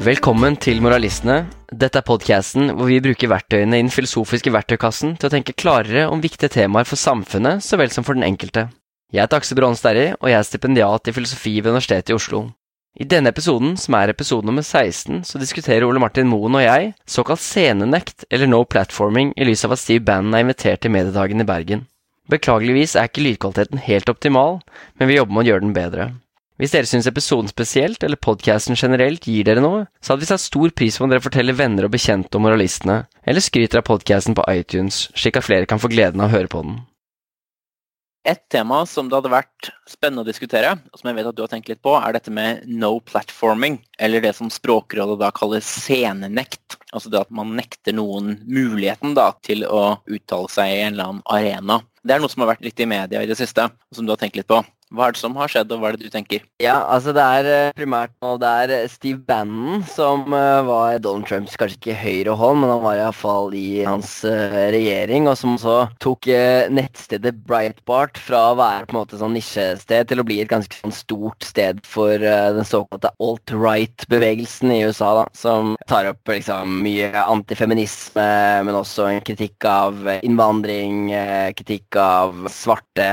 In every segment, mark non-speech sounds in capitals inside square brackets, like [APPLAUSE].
Velkommen til Moralistene. Dette er podcasten hvor vi bruker verktøyene i den filosofiske verktøykassen til å tenke klarere om viktige temaer for samfunnet så vel som for den enkelte. Jeg heter Aksel Bronn Sterri, og jeg er stipendiat i filosofi ved Universitetet i Oslo. I denne episoden, som er episode nummer 16, så diskuterer Ole Martin Moen og jeg såkalt scenenekt eller no platforming i lys av at Steve Bannon er invitert til Mediedagen i Bergen. Beklageligvis er ikke lydkvaliteten helt optimal, men vi jobber med å gjøre den bedre. Hvis dere syns episoden spesielt, eller podcasten generelt, gir dere noe, så hadde vi satt stor pris på om dere forteller venner og bekjente om moralistene, eller skryter av podcasten på iTunes, slik at flere kan få gleden av å høre på den. Et tema som det hadde vært spennende å diskutere, og som jeg vet at du har tenkt litt på, er dette med no platforming, eller det som Språkrådet da kaller scenenekt. Altså det at man nekter noen muligheten da, til å uttale seg i en eller annen arena. Det er noe som har vært litt i media i det siste, og som du har tenkt litt på. Hva er det som har skjedd, og hva er det du tenker? Ja, altså Det er eh, primært nå det er eh, Steve Bannon som uh, var Donald Trumps kanskje ikke høyre hånd, men han var iallfall i hans regjering, og som så tok nettstedet Breitbart fra å være på en måte sånn nisjested til å bli et ganske sånn stort sted for den såkalte alt-right-bevegelsen i USA, da, som tar opp liksom mye antifeminisme, men også en kritikk av innvandring, kritikk av svarte,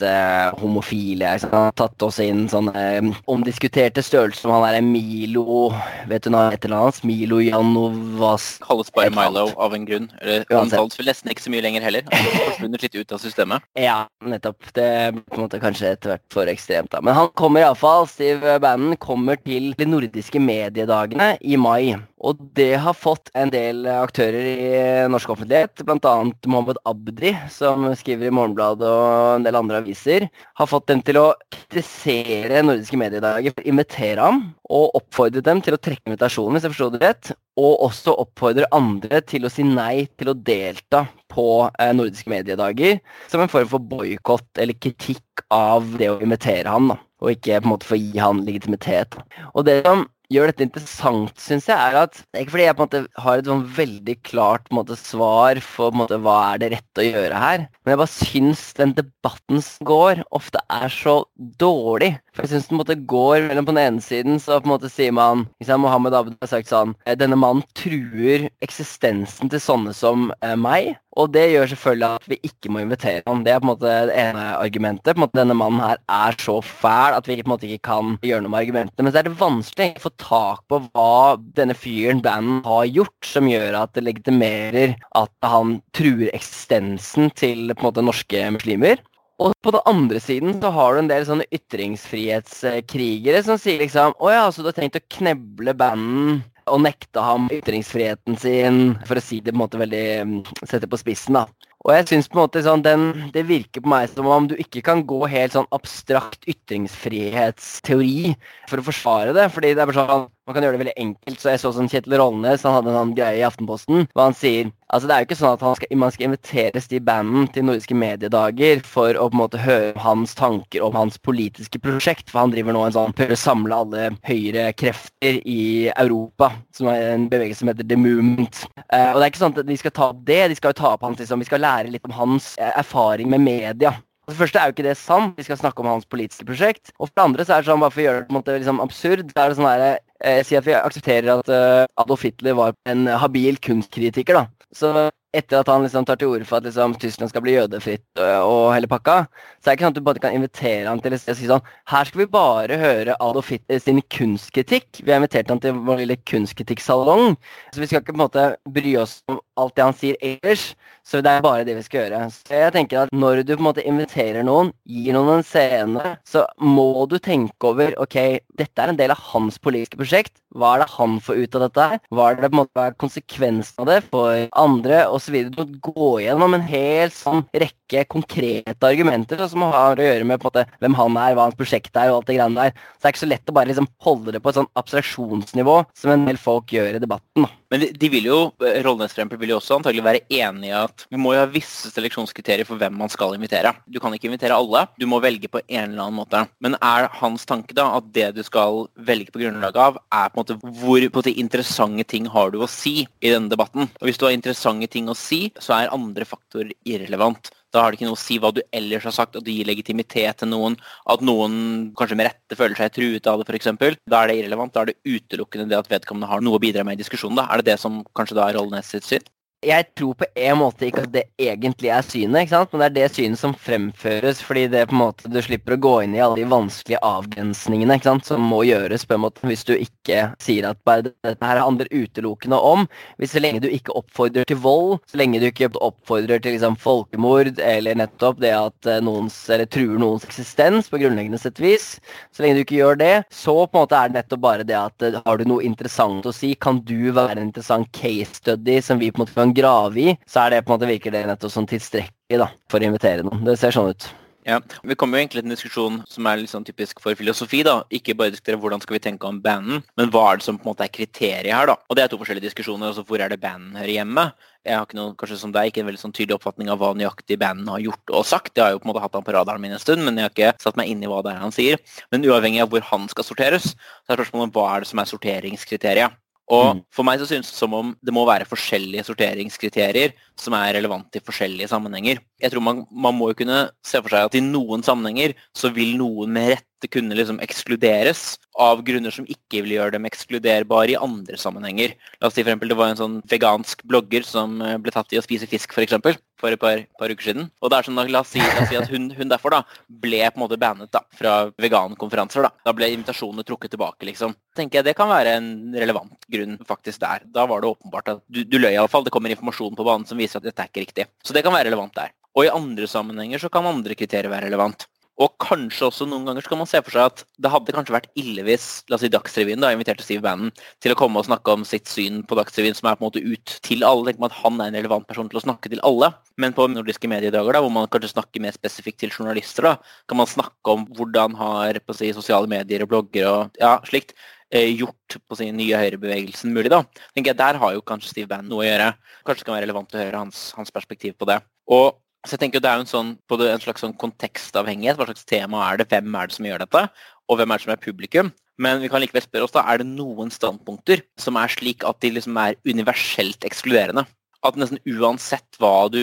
det, homofile profile. Han har tatt oss inn sånne um, omdiskuterte størrelser som han er Milo Vet du noe heter hans? Milo Janovas Kalles bare Milo av en grunn. Eller Han kalles vel nesten ikke så mye lenger heller. Han forsvunnet litt ut av systemet. [LAUGHS] Ja, nettopp. Det på en måte kanskje etter hvert for ekstremt, da. Men han kommer iallfall, Steve Bannon, kommer til de nordiske mediedagene i mai. Og det har fått en del aktører i norsk offentlighet, bl.a. Mohammed Abdi, som skriver i Morgenbladet og en del andre aviser, har fått dem til å kritisere nordiske mediedager for å invitere ham, og oppfordre dem til å trekke invitasjonen, hvis jeg forstår det rett, og også oppfordre andre til å si nei til å delta på eh, nordiske mediedager, som en form for boikott eller kritikk av det å invitere ham, da, og ikke på en måte for å gi han legitimitet. Og det som gjør dette interessant, syns jeg, er at ikke fordi jeg på en måte har et sånn veldig klart måte, svar for på en måte, hva er det rette å gjøre her, men jeg bare syns den debatten som går, ofte er så dårlig. For jeg syns den måte, går mellom på den ene siden så på en måte sier man liksom, Mohammed Abed har sagt sånn «Eh, Denne mannen truer eksistensen til sånne som eh, meg. Og det gjør selvfølgelig at vi ikke må invitere ham. Det er på en måte det ene argumentet. På en måte Denne mannen her er så fæl at vi på en måte ikke kan gjøre noe med argumentene. Men så er det vanskelig å få tak på hva denne fyren, Bannon, har gjort som gjør at det legitimerer at han truer eksistensen til på en måte norske muslimer. Og på den andre siden så har du en del sånne ytringsfrihetskrigere som sier liksom Å ja, så du har tenkt å kneble Bannon og nekte ham ytringsfriheten sin, for å si det på en måte veldig mm, Sette på spissen, da. Og jeg synes på en måte sånn, den, Det virker på meg som om du ikke kan gå helt sånn abstrakt ytringsfrihetsteori for å forsvare det. fordi det er bare sånn man kan gjøre det veldig enkelt. Så jeg så sånn Kjetil Rollnes han hadde en sånn greie i Aftenposten hvor han sier altså det er jo ikke sånn at skal, man skal invitere Steve Bannon til nordiske mediedager for å på en måte høre hans tanker om hans politiske prosjekt. For han driver nå en sånn prøver å samle alle høyre krefter i Europa, som er en bevegelse som heter The Movement. Eh, og det er ikke sånn at de skal ta opp det, de skal jo ta opp hans liksom, Vi skal lære litt om hans uh, erfaring med media. For det første er jo ikke det sant. Vi skal snakke om hans politiske prosjekt. Og for det andre så er det sånn, bare for å gjøre det på en måte liksom absurd, så er det sånn her eh, sier at vi aksepterer at uh, Adolf Hitler var en habil kunstkritiker, da. Så etter at han liksom tar til orde for at liksom, Tyskland skal bli jødefritt og, og hele pakka, så er det ikke sånn at du bare kan invitere han til å si sånn Her skal vi bare høre Adolf Hitler sin kunstkritikk. Vi har invitert han til vår lille kunstkritikksalong. Så vi skal ikke på en måte bry oss om alt det han sier ellers. Så det er bare det vi skal gjøre. Så jeg tenker at Når du på en måte inviterer noen, gir noen en scene, så må du tenke over ok, dette er en del av hans politiske prosjekt. Hva er det han får ut av dette? Hva er det på en måte konsekvensen av det for andre osv.? til å gå gjennom en hel sånn rekke konkrete argumenter som har å gjøre med måte hvem han er, hva hans prosjekt er og alt det greiene der. Så det er ikke så lett å bare liksom holde det på et sånn abstraksjonsnivå som en del folk gjør i debatten. da. Men de, de vil jo, Rollnes vil jo også antagelig være enig i at vi må jo ha visse seleksjonskriterier for hvem man skal invitere. Du kan ikke invitere alle, du må velge på en eller annen måte. Men er hans tanke da at det du skal velge på grunnlag av, er på en måte hvor på en måte, interessante ting har du å si i denne debatten? Og hvis du har interessante ting å si, så er andre faktorer irrelevant. Da har det ikke noe å si hva du ellers har sagt, at du gir legitimitet til noen. At noen kanskje med rette føler seg truet av det, f.eks. Da er det irrelevant. Da er det utelukkende det at vedkommende har noe å bidra med i diskusjonen. Da. Er det det som kanskje da er rollen sitt syn? Jeg tror på en måte ikke at det egentlig er synet, ikke sant? men det er det synet som fremføres. Fordi det er på en måte du slipper å gå inn i alle de vanskelige avgrensningene ikke sant? som må gjøres på en måte hvis du ikke sier at bare dette her handler utelukkende om hvis Så lenge du ikke oppfordrer til vold, så lenge du ikke oppfordrer til liksom, folkemord eller nettopp det at eh, noens, eller truer noens eksistens på grunnleggende sett vis, så lenge du ikke gjør det, så på en måte er det nettopp bare det at eh, har du noe interessant å si, kan du være en interessant case study som vi på en måte kan grave i, så er det på en måte virker det nettopp som tilstrekkelig da, for å invitere noen. Det ser sånn ut. Ja, Vi kommer jo egentlig til en diskusjon som er litt sånn typisk for filosofi. da. Ikke bare diskutere hvordan skal vi tenke om banden, men hva er det som på en måte er kriteriet her. da. Og Det er to forskjellige diskusjoner. altså Hvor er det banden hører hjemme? Jeg har ikke noe, kanskje som deg, ikke en veldig sånn tydelig oppfatning av hva nøyaktig banden har gjort og sagt. Jeg har jo på en måte hatt han på radaren min en stund, men jeg har ikke satt meg inn i hva det er han sier. Men uavhengig av hvor han skal sorteres, så er spørsmålet hva er det som er sorteringskriteriet. Og mm. for meg så synes det som om det må være forskjellige sorteringskriterier som er relevante i forskjellige sammenhenger. Jeg tror man, man må jo kunne se for seg at i noen sammenhenger så vil noen med rette kunne liksom ekskluderes av grunner som ikke vil gjøre dem ekskluderbare i andre sammenhenger. La oss si for eksempel, Det var en sånn vegansk blogger som eh, ble tatt i å spise fisk for, eksempel, for et par, par, uker siden. Og det er sånn, La oss si, la oss si at hun, hun, derfor da ble på en måte bannet da, fra vegankonferanser. Da Da ble invitasjonene trukket tilbake. liksom. tenker jeg Det kan være en relevant grunn faktisk der. Da var det åpenbart at du, du løy iallfall. Det kommer informasjon på banen som viser at dette er ikke riktig. Så det kan være relevant der. Og i andre sammenhenger så kan andre kriterier være relevant. Og kanskje også noen ganger så kan man se for seg at det hadde kanskje vært ille hvis la oss si Dagsrevyen da, inviterte Steve Bannon til å komme og snakke om sitt syn på Dagsrevyen, som er på en måte ut til alle. Tenk at Han er en relevant person til å snakke til alle. Men på nordiske mediedager, da, hvor man kanskje snakker mer spesifikt til journalister, da, kan man snakke om hvordan har på å si, sosiale medier og blogger og ja, slikt eh, gjort på sin nye høyrebevegelsen mulig. da. Tenker jeg, Der har jo kanskje Steve Bannon noe å gjøre. Kanskje det kan være relevant å høre hans, hans perspektiv på det. Og så jeg tenker Det er jo en, sånn, en slags sånn kontekstavhengighet. Hva slags tema er det? Hvem er det som gjør dette? Og hvem er det som er publikum? Men vi kan likevel spørre oss da, er det noen standpunkter som er slik at de liksom er universelt ekskluderende? At nesten uansett hva du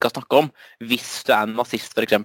skal snakke om, hvis du er en nazist f.eks.,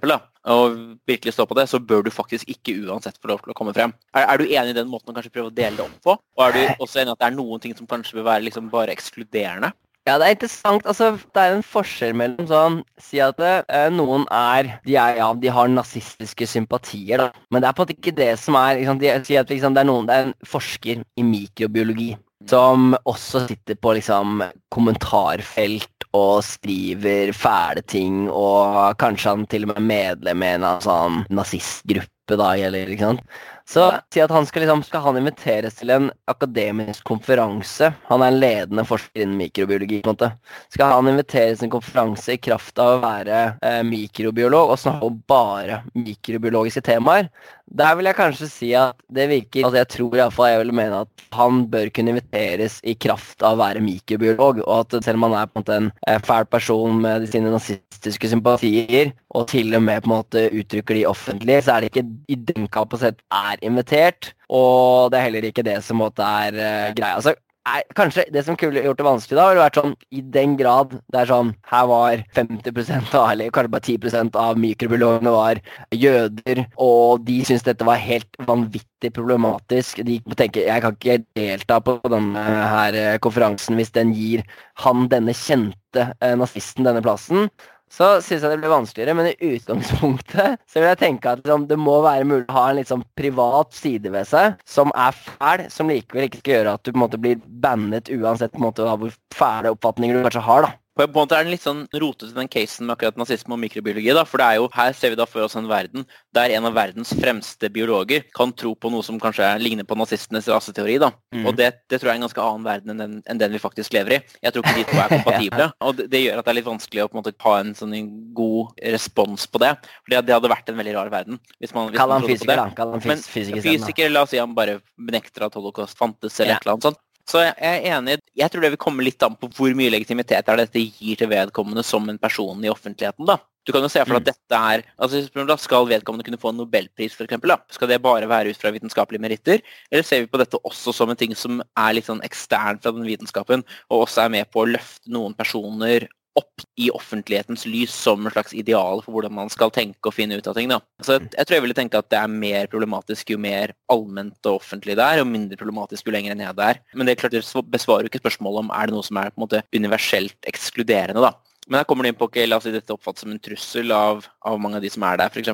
og virkelig står på det, så bør du faktisk ikke uansett få lov til å komme frem. Er, er, du enig i den måten å kanskje prøve å dele det opp på? Og er du også enig i at det er noen ting som kanskje bør være liksom bare ekskluderende? Ja, det er interessant. Altså, det er en forskjell mellom sånn Si at eh, noen er de, er ja, de har nazistiske sympatier, da. Men det er på en måte ikke det som er liksom, de, Si at liksom, det er noen Det er en forsker i mikrobiologi som også sitter på liksom kommentarfelt og skriver fæle ting, og kanskje han til og med er medlem i en sånn nazistgruppe, da, eller ikke sant. Så si at han skal, liksom, skal han inviteres til en akademisk konferanse. Han er en ledende forsker innen mikrobiologi. på en måte. Skal han inviteres til en konferanse i kraft av å være eh, mikrobiolog og snakke om bare mikrobiologiske temaer? Der vil jeg kanskje si at det virker altså Jeg tror iallfall jeg vil mene at han bør kunne inviteres i kraft av å være mikrobiolog, og at selv om han er på en måte en eh, fæl person med sine nazistiske sympatier, og til og med på en måte uttrykker de offentlig, så er det ikke i den kapasitet er invitert. Og det er heller ikke det som måtte er uh, greia. Altså, er, kanskje det som kunne gjort det vanskelig, da, ville vært sånn i den grad det er sånn Her var 50 av, eller kanskje bare 10% av mikrobiologene var jøder, og de syntes dette var helt vanvittig problematisk. De tenker jeg kan ikke delta på denne her eh, konferansen hvis den gir han denne kjente eh, nazisten denne plassen så syns jeg det blir vanskeligere. Men i utgangspunktet så vil jeg tenke at liksom, det må være mulig å ha en litt sånn privat side ved seg som er fæl, som likevel ikke skal gjøre at du på en måte blir bannet uansett på en måte hvor fæle oppfatninger du kanskje har. da. På en måte er den litt sånn rotete, den casen med akkurat nazisme og mikrobiologi. da, for det er jo, Her ser vi da for oss en verden der en av verdens fremste biologer kan tro på noe som kanskje ligner på nazistenes raseteori. da, mm. Og det, det, tror jeg er en ganske annen verden enn den, enn den, vi faktisk lever i. Jeg tror ikke de to er [LAUGHS] kompatible. og det, det, gjør at det er litt vanskelig å på en måte ha en sånn god respons på det. For det, hadde vært en veldig rar verden. hvis man, hvis Kall han fysiker, da. Kall han fys Men fysiker, la oss si han bare benekter at holocaust fantes, eller ja. et eller annet sånt. Så jeg er enig. Jeg tror det vil komme litt an på hvor mye legitimitet er dette gir til vedkommende som en person i offentligheten. da. Du kan jo se for deg at mm. dette er altså Skal vedkommende kunne få en nobelpris, eksempel. Skal det bare være ut fra vitenskapelige meritter? Eller ser vi på dette også som en ting som er litt sånn ekstern fra den vitenskapen, og også er med på å løfte noen personer opp i offentlighetens lys som en slags ideal for hvordan man skal tenke og finne ut av ting. Da. Så jeg, jeg tror jeg ville tenke at det er mer problematisk jo mer allment og offentlig det er, og mindre problematisk jo lenger ned det er. Men det er klart det besvarer jo ikke spørsmålet om er det noe som er på en måte universelt ekskluderende. da. Men her kommer det inn på okay, la oss si dette oppfattes som en trussel av, av mange av de som er der, f.eks.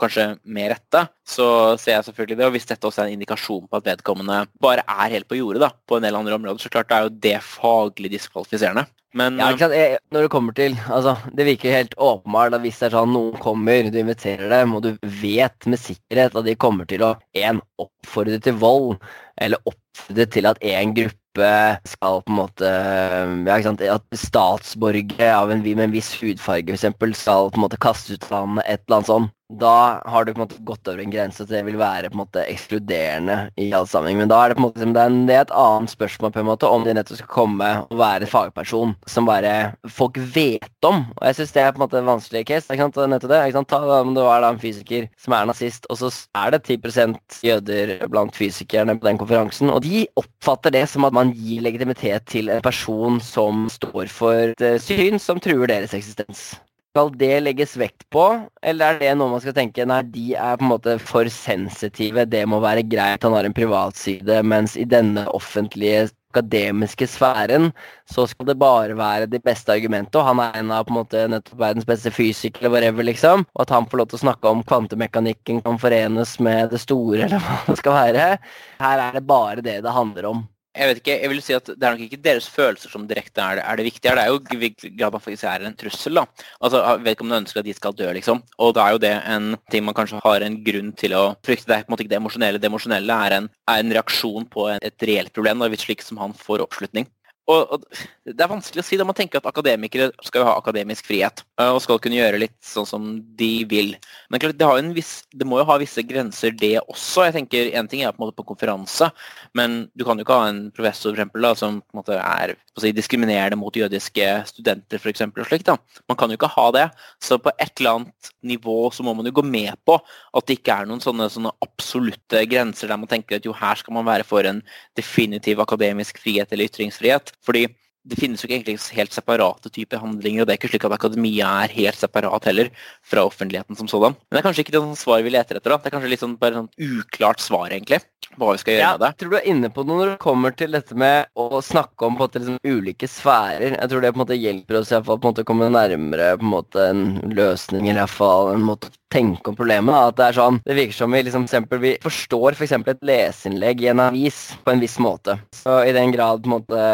Kanskje med rette. Så ser jeg selvfølgelig det. Og hvis dette også er en indikasjon på at vedkommende bare er helt på jordet da, på en del andre områder, så klart det er jo det faglig diskvalifiserende. Men, ja, ikke sant? Jeg, når det kommer til altså, Det virker helt åpenbart at hvis det er sånn noen kommer, du inviterer dem, og du vet med sikkerhet at de kommer til å en, oppfordre til vold, eller oppfordre til at en gruppe skal på en måte ja, At statsborgere med en viss hudfarge f.eks. skal på en måte kastes ut landet, et eller annet sånt. Da har du på en måte gått over en grense til det vil være på en måte ekskluderende i all sammenheng. Men da er det på en måte det er, det er et annet spørsmål på en måte om de nettopp skal komme og være fagperson som bare folk vet om. Og jeg syns det er på en måte en vanskelig case. Ikke sant? Nettopp det. Ikke sant? Ta om det var da en fysiker som er nazist, og så er det 10% jøder blant fysikerne på den konferansen, og de oppfatter det som at man gir legitimitet til en person som står for et syn som truer deres eksistens. Skal det legges vekt på, eller er det noe man skal tenke nei, de er på en måte for sensitive, det må være greit, han har en privatside, mens i denne offentlige akademiske sfæren så skal det bare være de beste argumentene, og han er en av på en måte nettopp verdens beste fysikere, whatever, liksom, og at han får lov til å snakke om kvantemekanikken kan forenes med det store, eller hva det skal være. Her er det bare det det handler om jeg vet ikke, jeg vil si at Det er nok ikke deres følelser som direkte er det, er det viktige. Det er jo grad man faktisk er en trussel. da. Altså, om du ønsker at de skal dø, liksom. Og da er jo det en ting man kanskje har en grunn til å frykte. Det er på en måte ikke det emosjonelle. Det emosjonelle er en, er en reaksjon på et reelt problem, da, hvis slik som han får oppslutning. Og, og, Det er vanskelig å si da man tenker at akademikere skal jo ha akademisk frihet eh, og skal kunne gjøre litt sånn som de vil. Men klart, det, viss, det, må jo ha visse grenser, det også. jeg tenker En ting er på en måte på konferanse, men du kan jo ikke ha en professor for eksempel, da, som på en måte er si, diskriminerende mot jødiske studenter for eksempel, og slikt. da. Man kan jo ikke ha det. Så på et eller annet nivå så må man jo gå med på at det ikke er noen sånne, sånne absolutte grenser der man tenker at jo, her skal man være for en definitiv akademisk frihet eller ytringsfrihet. Fordi det finnes jo ikke egentlig helt separate typer handlinger, og det er ikke slik at akademia er helt separat heller fra offentligheten som sådan. Men det er kanskje ikke det svaret vi leter etter. da. Det er kanskje litt sånn, bare sånn uklart svar, egentlig, på hva vi skal gjøre ja, med det. Jeg tror du er inne på noe når det kommer til dette med å snakke om på en måte, liksom, ulike sfærer. Jeg tror det på en måte hjelper oss i hvert fall, på en måte, å komme nærmere på en måte en løsning, eller iallfall en måte å tenke om problemet. Da. At det er sånn, det virker som vi liksom, eksempel, vi forstår f.eks. For et leseinnlegg i en avis på en viss måte. Så i den grad på en måte,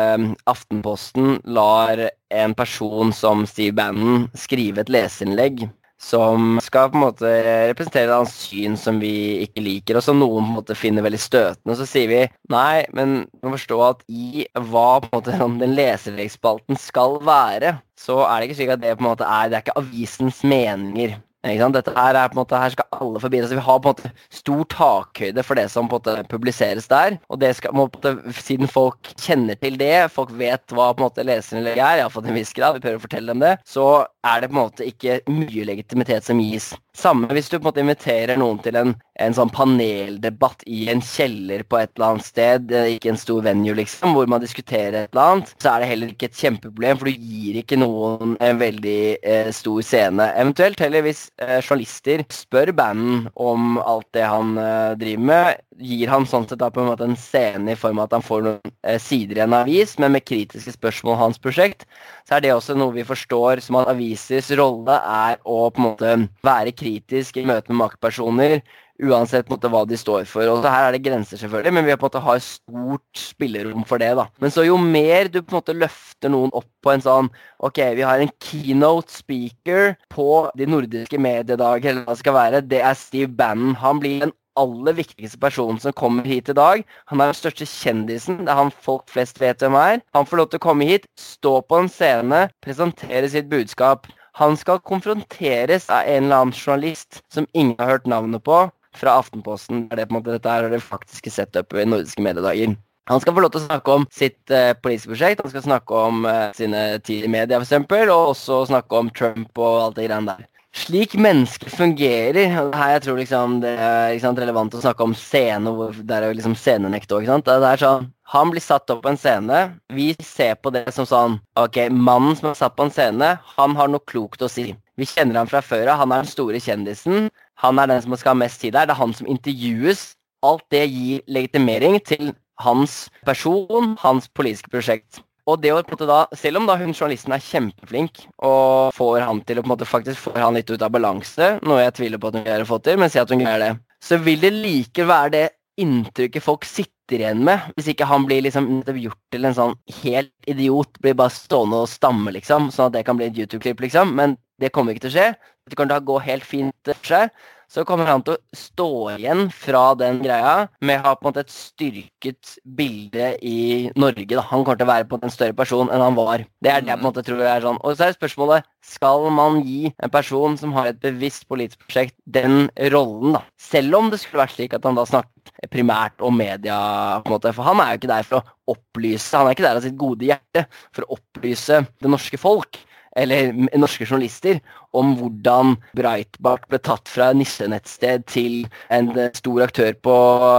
Aftenposten lar en person som Steve Bannon skrive et leserinnlegg som skal på en måte representere hans syn som vi ikke liker, og som noen på en måte finner veldig støtende. Så sier vi nei, men du må forstå at i hva på en måte den leserinnleggsspalten skal være, så er det ikke slik at det på en måte er Det er ikke avisens meninger. Dette her, er på en måte, her skal alle forbi. Altså, vi har på en måte stor takhøyde for det som på en måte publiseres der. Og det skal, på en måte, siden folk kjenner til det, folk vet hva på en måte leserne er, iallfall til en viss grad, vi prøver å fortelle dem det, så er det på en måte ikke mye legitimitet som gis. Samme hvis du på en måte inviterer noen til en, en sånn paneldebatt i en kjeller på et eller annet sted, eh, ikke en stor venue, liksom, hvor man diskuterer et eller annet, så er det heller ikke et kjempeproblem, for du gir ikke noen en veldig eh, stor scene. Eventuelt heller hvis eh, journalister spør banden om alt det han eh, driver med, gir han sånn sett da på en måte en scene i form av at han får noen eh, sider i en avis, men med kritiske spørsmål om hans prosjekt, så er det også noe vi forstår som at avisers rolle er å på en måte være kritisk kritisk i møte med maktpersoner, uansett måte, hva de står for. Og Her er det grenser, selvfølgelig, men vi har på en måte har stort spillerom for det. da. Men så jo mer du på en måte løfter noen opp på en sånn Ok, vi har en keynote speaker på de nordiske mediedager, eller hva det skal være. Det er Steve Bannon. Han blir den aller viktigste personen som kommer hit i dag. Han er den største kjendisen. Det er han folk flest vet hvem er. Han får lov til å komme hit, stå på en scene, presentere sitt budskap. Han skal konfronteres av en eller annen journalist som ingen har hørt navnet på, fra Aftenposten. Det er på en måte, dette er det faktiske setupet i nordiske mediedager. Han skal få lov til å snakke om sitt uh, politiske prosjekt, han skal snakke om uh, sine tid i media f.eks., og også snakke om Trump og alt det greiene der. Slik mennesker fungerer og Her jeg tror liksom det er sant, relevant å snakke om scene, hvor det er liksom scenenekt òg. Sånn Han blir satt opp på en scene. Vi ser på det som sånn Ok, mannen som er satt på en scene, han har noe klokt å si. Vi kjenner ham fra før av. Han er den store kjendisen. Han er den som skal ha mest tid der. Det er han som intervjues. Alt det gir legitimering til hans person, hans politiske prosjekt. Og det å på en måte da, Selv om da hun journalisten er kjempeflink og får han til å på en måte faktisk får han litt ut av balanse, noe jeg tviler på at hun greier å få til, men si at hun greier det, så vil det like være det inntrykket folk sitter igjen med, hvis ikke han blir liksom gjort til en sånn helt idiot, blir bare stående og stamme, liksom, sånn at det kan bli et YouTube-klipp, liksom. Men det kommer ikke til å skje. Det kan da gå helt fint for seg så kommer han til å stå igjen fra den greia med å ha på en måte et styrket bilde i Norge. Da. Han kommer til å være på en større person enn han var. Det er det jeg på en måte tror er sånn. Og så er spørsmålet skal man gi en person som har et bevisst politisk prosjekt, den rollen, da? Selv om det skulle vært slik at han da snakket primært om media, på en måte. For han er jo ikke der for å opplyse, han er ikke der av sitt gode hjerte for å opplyse det norske folk eller norske journalister, om hvordan Breitbart ble tatt fra nissenettsted til en stor aktør på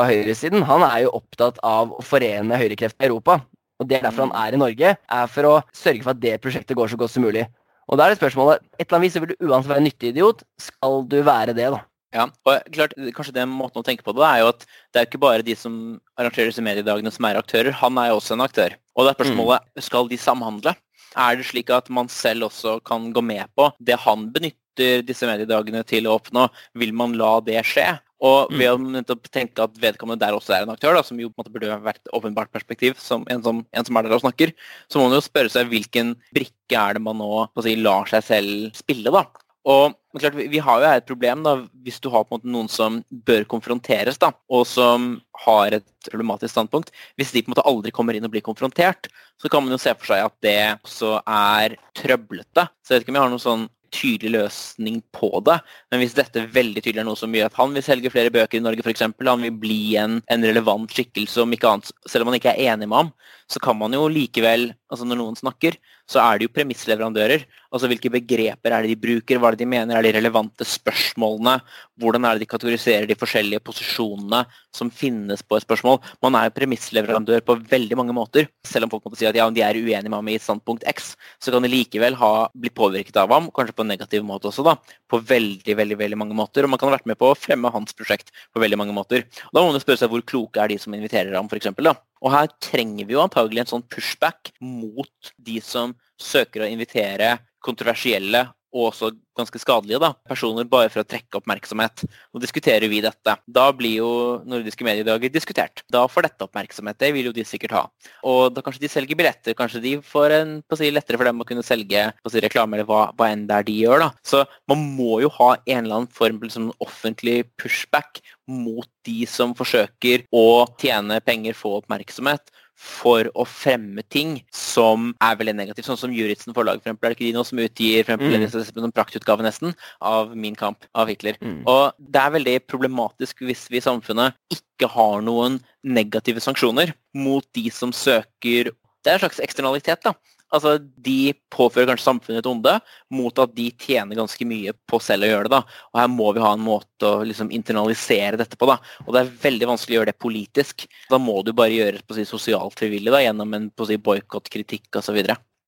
høyresiden. Han er jo opptatt av å forene høyrekrefter i Europa. Og det er derfor han er i Norge, er for å sørge for at det prosjektet går så godt som mulig. Og da er det spørsmålet Et eller annet vis så vil du uansett være en nyttig idiot. Skal du være det, da? Ja, og klart, kanskje den måten å tenke på det er jo at det er ikke bare de som arrangerer disse mediedagene som er aktører. Han er jo også en aktør. Og det er spørsmålet skal de samhandle. Er det slik at man selv også kan gå med på det han benytter disse mediedagene til å oppnå? Vil man la det skje? Og ved mm. å tenke at vedkommende der også er en aktør, da, som jo på en måte burde vært et åpenbart perspektiv, som en, som en, som, er der og snakker, så må man jo spørre seg hvilken brikke er det man nå si, lar seg selv spille. da. Og klart, Vi har jo et problem da, hvis du har på en måte noen som bør konfronteres, da, og som har et problematisk standpunkt. Hvis de på en måte aldri kommer inn og blir konfrontert, så kan man jo se for seg at det også er trøblete. Så jeg vet ikke om jeg har noen sånn tydelig løsning på det. Men hvis dette veldig tydelig er noe som gjør at han vil selge flere bøker i Norge f.eks., han vil bli en, en, relevant skikkelse, om ikke annet, selv om man ikke er enig med ham, så kan man jo likevel, altså når noen snakker, så er det jo premissleverandører. Altså hvilke begreper er det de bruker, hva er det de mener er de relevante spørsmålene, hvordan er det de kategoriserer de forskjellige posisjonene som finnes på et spørsmål. Man er jo premissleverandør på veldig mange måter. Selv om folk måtte si at ja, de er uenige med ham i standpunkt X, så kan de likevel ha blitt påvirket av ham, kanskje på en negativ måte også, da, på veldig, veldig, veldig mange måter. Og man kan ha vært med på å fremme hans prosjekt på veldig mange måter. Og da må man spørre seg hvor kloke er de som inviterer ham, f.eks. Og her trenger vi jo antagelig en sånn pushback mot de som søker å invitere kontroversielle og også ganske skadelige da, personer bare for å trekke oppmerksomhet. Nå diskuterer vi dette. Da blir jo nordiske mediedager diskutert. Da får dette oppmerksomhet. Det vil jo de sikkert ha. Og da kanskje de selger billetter. Kanskje de får en si, lettere for dem å kunne selge si, reklame eller hva, hva, enn det er de gjør. da. Så man må jo ha en eller annen form for liksom, offentlig pushback mot de som forsøker å tjene penger, få oppmerksomhet for å fremme ting som er veldig negativt. Sånn som Juritzen forlag, for eksempel. Er det ikke de nå som utgir for eksempel, mm. en praktutgave nesten av Min kamp av Hitler? Mm. Og det er veldig problematisk hvis vi i samfunnet ikke har noen negative sanksjoner mot de som søker Det er en slags eksternalitet, da. Altså, De påfører kanskje samfunnet et onde mot at de tjener ganske mye på selv å gjøre det. da. Og Her må vi ha en måte å liksom internalisere dette på. da. Og Det er veldig vanskelig å gjøre det politisk. Da må du bare gjøre det på å si, sosialt frivillig da, gjennom en si, boikott, kritikk osv.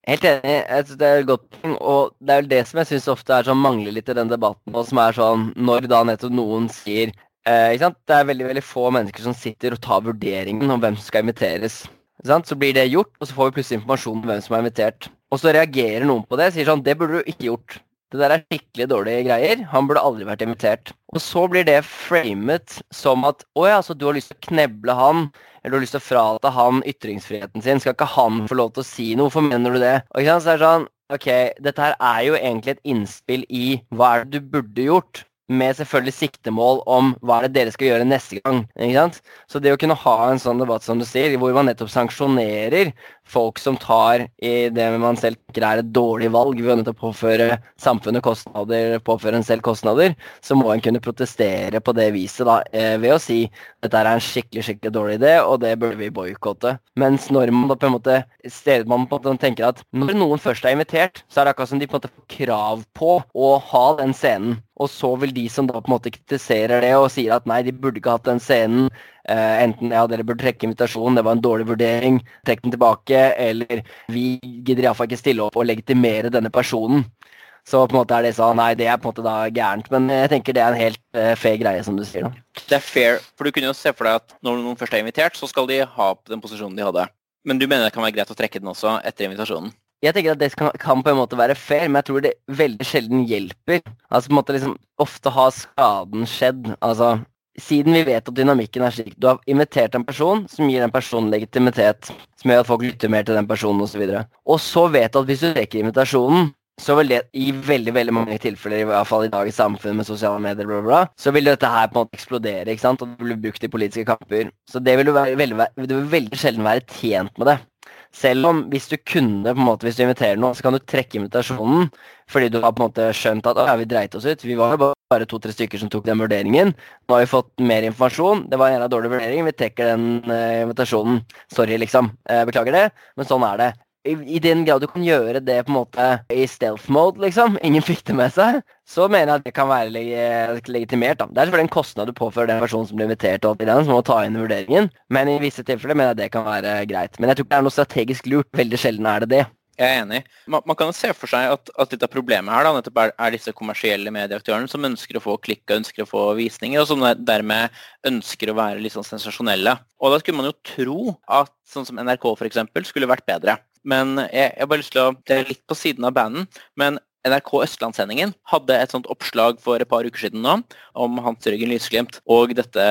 Helt enig. Jeg synes det er et godt poeng. Og det er vel det som jeg syns ofte er sånn mangler litt i den debatten, og som er sånn når da nettopp noen sier eh, ikke sant? Det er veldig veldig få mennesker som sitter og tar vurderingen om hvem som skal inviteres. Så blir det gjort, og så får vi plutselig informasjon om hvem som er invitert. Og så reagerer noen på det, sier sånn Det burde du ikke gjort. Det der er skikkelig dårlige greier. Han burde aldri vært invitert. Og så blir det framet som at å ja, så du har lyst til å kneble han, eller du har lyst til å frata han ytringsfriheten sin. Skal ikke han få lov til å si noe? Hvorfor mener du det? Og ikke sant, så det sånn Ok, dette her er jo egentlig et innspill i hva er det du burde gjort. Med selvfølgelig siktemål om hva er det dere skal gjøre neste gang. ikke sant? Så det å kunne ha en sånn debatt som du sier, hvor man nettopp sanksjonerer folk som tar i det man selv tenker er et dårlig valg ved å påføre samfunnet kostnader, påføre en selv kostnader, så må en kunne protestere på det viset da, eh, ved å si dette er en skikkelig skikkelig dårlig idé, og det burde vi boikotte. Mens når man da på en måte stedet man på en måte tenker at når noen først er invitert, så er det akkurat som de på en måte får krav på å ha den scenen. Og så vil de som da på en måte kritiserer det og sier at nei, de burde ikke hatt den scenen, uh, enten ja, dere burde trekke invitasjonen, det var en dårlig vurdering, trekk den tilbake, eller vi gidder iallfall ikke stille opp og legitimere denne personen. Så på en måte er det sånn, nei, det er på en måte da gærent. Men jeg tenker det er en helt uh, fair greie, som du sier. da. Det er fair, for du kunne jo se for deg at når noen først er invitert, så skal de ha den posisjonen de hadde. Men du mener det kan være greit å trekke den også etter invitasjonen? Jeg tenker at det kan, kan, på en måte være fair, men jeg tror det veldig sjelden hjelper. Altså på en måte liksom, Ofte har skaden skjedd. Altså, Siden vi vet at dynamikken er slik Du har invitert en person som gir den personen legitimitet, som gjør at folk lytter mer til den personen osv. Og, så og så vet du at hvis du trekker invitasjonen, så vil det i veldig veldig mange tilfeller, i hvert fall i dagens samfunn med sosiale medier, bla, bla, så vil dette her på en måte eksplodere ikke sant? og det blir brukt i politiske kamper. Så det vil du, være, veldig, du vil veldig sjelden være tjent med det. Selv om hvis du kunne, på en måte, hvis du inviterer noen, så kan du trekke invitasjonen fordi du har på en måte skjønt at ja, vi dreit oss ut. Vi var jo bare to-tre stykker som tok den vurderingen. Nå har vi fått mer informasjon. Det var en av dårlig vurdering. Vi trekker den uh, invitasjonen. Sorry, liksom. Uh, beklager det, men sånn er det i, i, den grad du kan gjøre det på en måte i stealth mode, liksom, ingen fikk det med seg, så mener jeg at det kan være leg legitimert. da. Det er selvfølgelig en kostnad du påfører den personen som blir invitert, og den, som må ta inn vurderingen, men i visse tilfeller mener jeg det kan være greit. Men jeg tror ikke det er noe strategisk lurt. Veldig sjelden er det det. Jeg er enig. Man, man kan jo se for seg at, at litt av problemet her da, nettopp er, er disse kommersielle medieaktørene som ønsker å få klikk og ønsker å få visninger, og som dermed ønsker å være litt sånn sensasjonelle. Og da skulle man jo tro at sånn som NRK f.eks. skulle vært bedre. Men jeg, jeg har bare lyst til å Det er litt på siden av banden, men NRK Østlandssendingen hadde et sånt oppslag for et par uker siden nå om Hans Jørgen Lysglimt og dette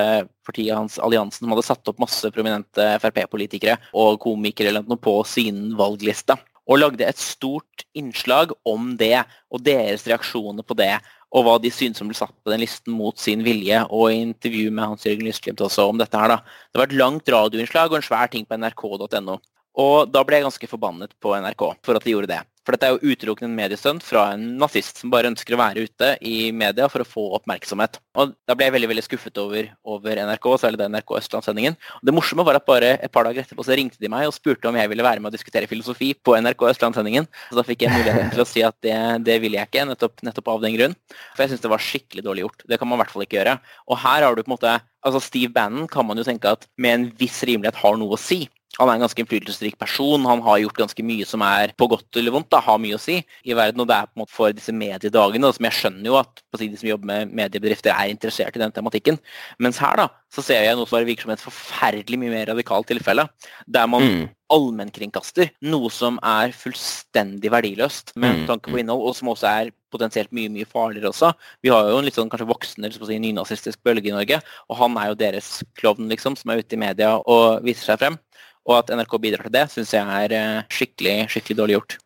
partiet hans, alliansen, som hadde satt opp masse prominente Frp-politikere og komikere eller noe på sin valgliste. Og lagde et stort innslag om det, og deres reaksjoner på det. Og hva de syntes som ble satt på den listen mot sin vilje. Og i intervju med Hans Jørgen Lysglimt også om dette her, da. Det var et langt radioinnslag og en svær ting på nrk.no. Og da ble jeg ganske forbannet på NRK for at de gjorde det. For dette er jo utelukkende en mediestunt fra en nazist som bare ønsker å være ute i media for å få oppmerksomhet. Og Da ble jeg veldig veldig skuffet over, over NRK, særlig den NRK Østlandssendingen. Det morsomme var at bare et par dager etterpå så ringte de meg og spurte om jeg ville være med å diskutere filosofi på NRK Østlandssendingen. Så da fikk jeg muligheten til å si at det, det ville jeg ikke, nettopp, nettopp av den grunn. For jeg syns det var skikkelig dårlig gjort. Det kan man i hvert fall ikke gjøre. Og her har du på en måte Altså Steve Bannon kan man jo tenke at med en viss rimelighet har noe å si. Han er en ganske innflytelsesrik person. Han har gjort ganske mye som er på godt eller vondt, da, har mye å si i verden. Og det er på en måte for disse mediedagene, som jeg skjønner jo at på de som jobber med mediebedrifter, er interessert i den tematikken. Mens her da, så ser jeg noe som virker som et forferdelig mye mer radikalt tilfelle. Der man mm. allmennkringkaster noe som er fullstendig verdiløst med mm. tanke på innhold, og som også er potensielt mye mye farligere også. Vi har jo en litt sånn kanskje voksen si, nynazistisk bølge i Norge, og han er jo deres klovn, liksom, som er ute i media og viser seg frem. Og at NRK bidrar til det, syns jeg er eh, skikkelig, skikkelig dårlig gjort.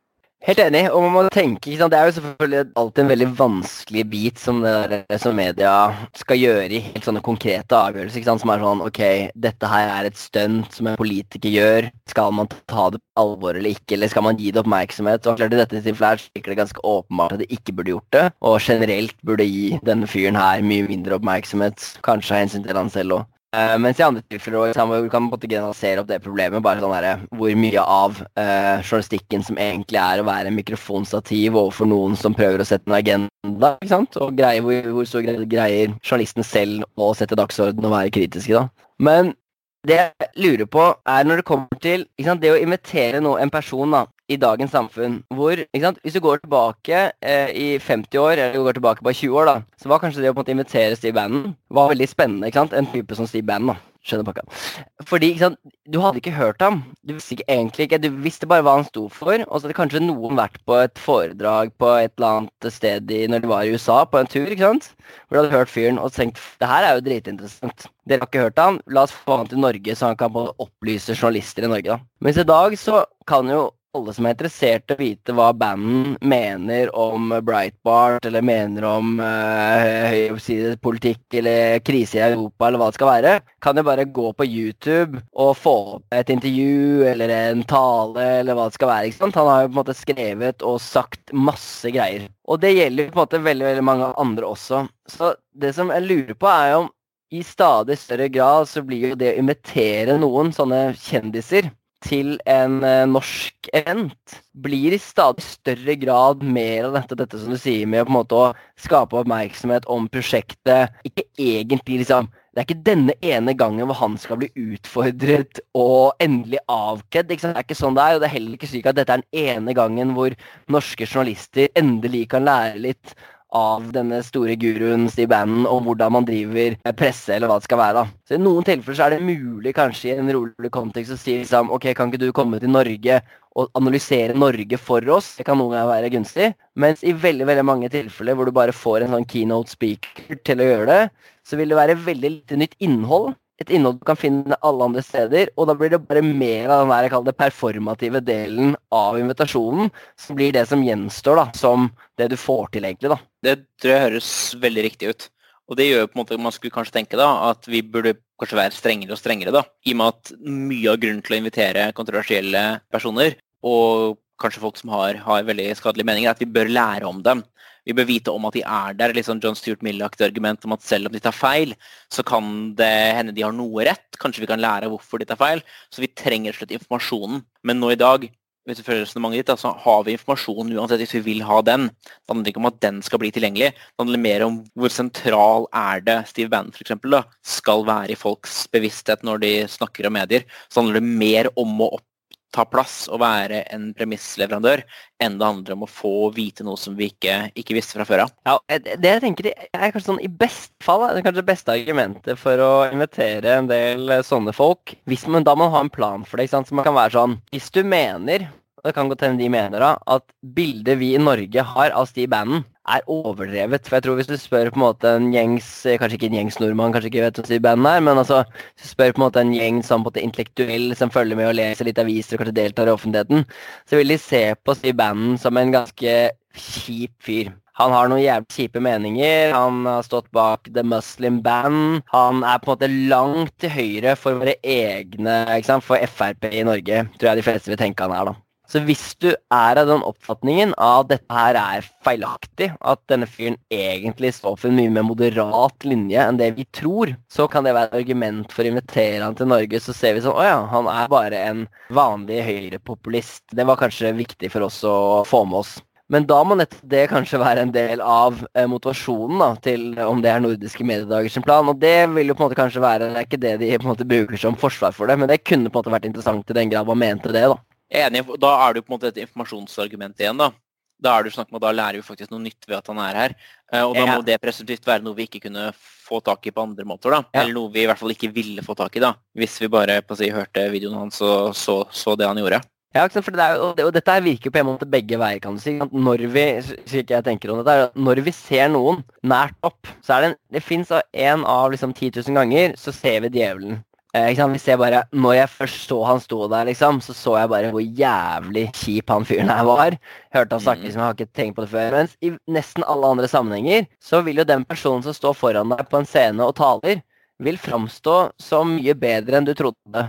Helt enig. og man må tenke? Det er jo selvfølgelig alltid en veldig vanskelig bit som, der, som media skal gjøre i helt sånne konkrete avgjørelser. Som er sånn OK, dette her er et stunt som en politiker gjør. Skal man ta det på alvor eller ikke, eller skal man gi det oppmerksomhet? Og klart I dette tilfellet virker det ganske åpenbart at de ikke burde gjort det. Og generelt burde gi denne fyren her mye mindre oppmerksomhet. Kanskje av hensyn til han selv òg. Uh, mens i andre tilfeller kan man generalisere opp det problemet. bare sånn der, Hvor mye av uh, journalistikken som egentlig er å være mikrofonstativ overfor noen som prøver å sette en agenda. ikke sant? Og greier, hvor, hvor så greier journalisten selv å sette dagsorden og være kritiske. da. Men det jeg lurer på, er når det kommer til sant, det å invitere noe, en person da, i dagens samfunn hvor sant, Hvis du går tilbake eh, i 50 år, eller du går tilbake på 20 år, da, så var kanskje det å på en måte invitere Steve Bannon var veldig spennende. ikke sant? En type som Steve Bannon. da. Skjønner pakka. Fordi ikke sant, du hadde ikke hørt ham. Du visste ikke egentlig ikke, du visste bare hva han sto for. Og så hadde kanskje noen vært på et foredrag på et eller annet sted i, når de var i USA, på en tur. ikke sant? Hvor du hadde hørt fyren og tenkt det her er jo dritinteressant. Dere har ikke hørt ham, la oss få han til Norge så han kan opplyse journalister i Norge. da. Mens i dag så kan jo alle som er interessert i å vite hva banden mener om Breitbart, eller mener om uh, politikk eller krise i Europa, eller hva det skal være, kan jo bare gå på YouTube og få et intervju eller en tale eller hva det skal være. ikke sant? Han har jo på en måte skrevet og sagt masse greier. Og det gjelder jo på en måte veldig, veldig mange andre også. Så det som jeg lurer på, er jo om i stadig større grad så blir jo det å invitere noen sånne kjendiser til en uh, norsk event blir i stadig større grad mer av dette, dette som du sier med å på en måte å skape oppmerksomhet om prosjektet. Ikke egentlig liksom Det er ikke denne ene gangen hvor han skal bli utfordret og endelig avkledd. Det er ikke sånn det er, og det er heller ikke slik at dette er den ene gangen hvor norske journalister endelig kan lære litt av denne store guruen Steve Bannon om hvordan man driver presse, eller hva det skal være. da. Så I noen tilfeller så er det mulig kanskje i en rolig kontekst å si liksom, ok, kan ikke du komme til Norge og analysere Norge for oss? Det kan noen ganger være gunstig. Mens i veldig veldig mange tilfeller hvor du bare får en sånn keynote speaker til å gjøre det, så vil det være veldig lite nytt innhold et innhold du kan finne alle andre steder. Og da blir det bare mer av den der, jeg det performative delen av invitasjonen som blir det som gjenstår da, som det du får til, egentlig. da. Det tror jeg høres veldig riktig ut. Og det gjør på en måte man skulle kanskje tenke da, at vi burde kanskje være strengere og strengere. da, I og med at mye av grunnen til å invitere kontroversielle personer, og kanskje folk som har, har veldig skadelige meninger, er at vi bør lære om dem vi bør vite om at de er der. Litt sånn John Stuart Mill-aktig argument om at selv om de tar feil, så kan det hende de har noe rett. Kanskje vi kan lære hvorfor de tar feil. Så vi trenger slett informasjonen. Men nå i dag hvis du følger ditt, så har vi informasjon uansett hvis vi vil ha den. Det handler ikke om at den skal bli tilgjengelig. Det handler mer om hvor sentral er det Steve Bannon for eksempel, skal være i folks bevissthet når de snakker om medier. Så handler det mer om å opp ta plass og være en premissleverandør, enn det handler om å få vite noe som vi ikke, ikke visste fra før av. Ja, det jeg tenker er kanskje sånn i best fall det er kanskje det beste argumentet for å invitere en del sånne folk. Hvis man, da må ha en plan for det. ikke sant? Så man kan være sånn Hvis du mener det kan godt hende de mener da, at bildet vi i Norge har av Steve Bannon, er overdrevet. For jeg tror hvis du spør på en måte en gjengs Kanskje ikke en gjengs nordmann, kanskje ikke vet hvem Steve Bannon er, men altså, hvis du spør på en måte en gjeng som på en måte intellektuell som følger med og leser litt aviser og kanskje deltar i offentligheten, så vil de se på Steve Bannon som en ganske kjip fyr. Han har noen jævlig kjipe meninger. Han har stått bak The Muslim Band. Han er på en måte langt til høyre for våre egne, ikke sant, for Frp i Norge, tror jeg de fleste vil tenke han er, da. Så hvis du er av den oppfatningen at dette her er feilaktig, at denne fyren egentlig står for en mye mer moderat linje enn det vi tror, så kan det være et argument for å invitere han til Norge. Så ser vi sånn Å ja, han er bare en vanlig høyrepopulist. Det var kanskje viktig for oss å få med oss. Men da må nettopp det kanskje være en del av eh, motivasjonen da, til om det er nordiske mediedagers plan. Og det vil jo på en måte kanskje være Det er ikke det de på en måte bruker som forsvar for det, men det kunne på en måte vært interessant i den grad man mente det. da. Enig. Da er det jo på en måte et informasjonsargument igjen, da. Da er det snakk om at da lærer vi faktisk noe nytt ved at han er her. Eh, og da må det presumptivt være noe vi ikke kunne få tak i på andre måter, da. Eller noe vi i hvert fall ikke ville få tak i, da. Hvis vi bare på å si, hørte videoen hans og så, så det han gjorde. Ja, for det er, og, dette virker jo på en måte begge veier, kan du si. Når vi slik jeg tenker om dette, når vi ser noen nært opp, så er det, en, det fins én av liksom 10 000 ganger, så ser vi djevelen. Eh, vi ser bare, når jeg først så han sto der, liksom, så så jeg bare hvor jævlig kjip han fyren her var. Hørte han snakke, mm. liksom, jeg har ikke tenkt på det før. Mens i nesten alle andre sammenhenger så vil jo den personen som står foran deg på en scene og taler, vil framstå som mye bedre enn du trodde.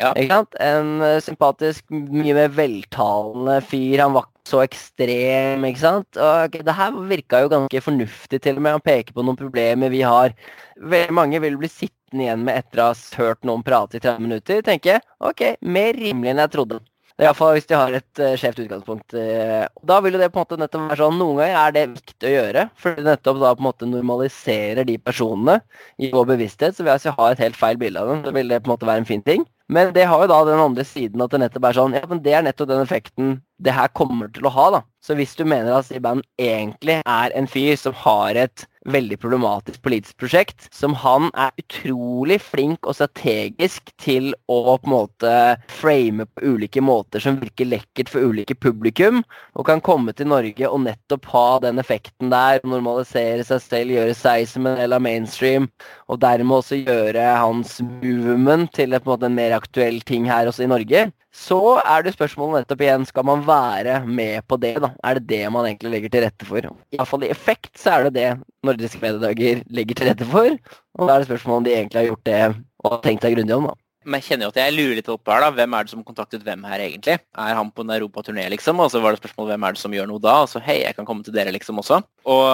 Ja. En uh, sympatisk, mye mer veltalende fyr. Han var så ekstrem, ikke sant. Og det her virka jo ganske fornuftig, til og med. Han peker på noen problemer vi har. Veldig mange vil bli sittende igjen med etter å ha hørt noen prate i 30 minutter, tenker jeg ok, mer rimelig enn jeg trodde. Iallfall hvis de har et uh, skjevt utgangspunkt. Uh, da vil jo det på en måte nettopp være sånn Noen ganger er det viktig å gjøre, for det nettopp da på en måte normaliserer de personene i vår bevissthet. Så hvis vi har et helt feil bilde av dem, så vil det på en måte være en fin ting. Men det har jo da den andre siden at det nettopp er sånn Ja, men det er nettopp den effekten det her kommer til å ha, da. Så hvis du mener at Siban egentlig er en fyr som har et veldig problematisk politisk prosjekt, som han er utrolig flink og strategisk til å på en måte frame på ulike måter som virker lekkert for ulike publikum, og kan komme til Norge og nettopp ha den effekten der, normalisere seg selv, gjøre seg som en del av mainstream, og dermed også gjøre hans movement til en, en mer aktuell ting her også i Norge, så er det spørsmålet nettopp igjen skal man være med på det. da? Er det det man egentlig legger til rette for? I hvert fall i effekt så er det det Nordiske mediedager legger til rette for. Og da er det spørsmålet om de egentlig har gjort det og tenkt seg grundig om. da. Men jeg kjenner jo at jeg lurer litt opp her da. Hvem er det som kontaktet hvem her egentlig? Er han på en europaturné liksom? Og så var det spørsmål hvem er det som gjør noe da? Og så hei, jeg kan komme til dere liksom også. Og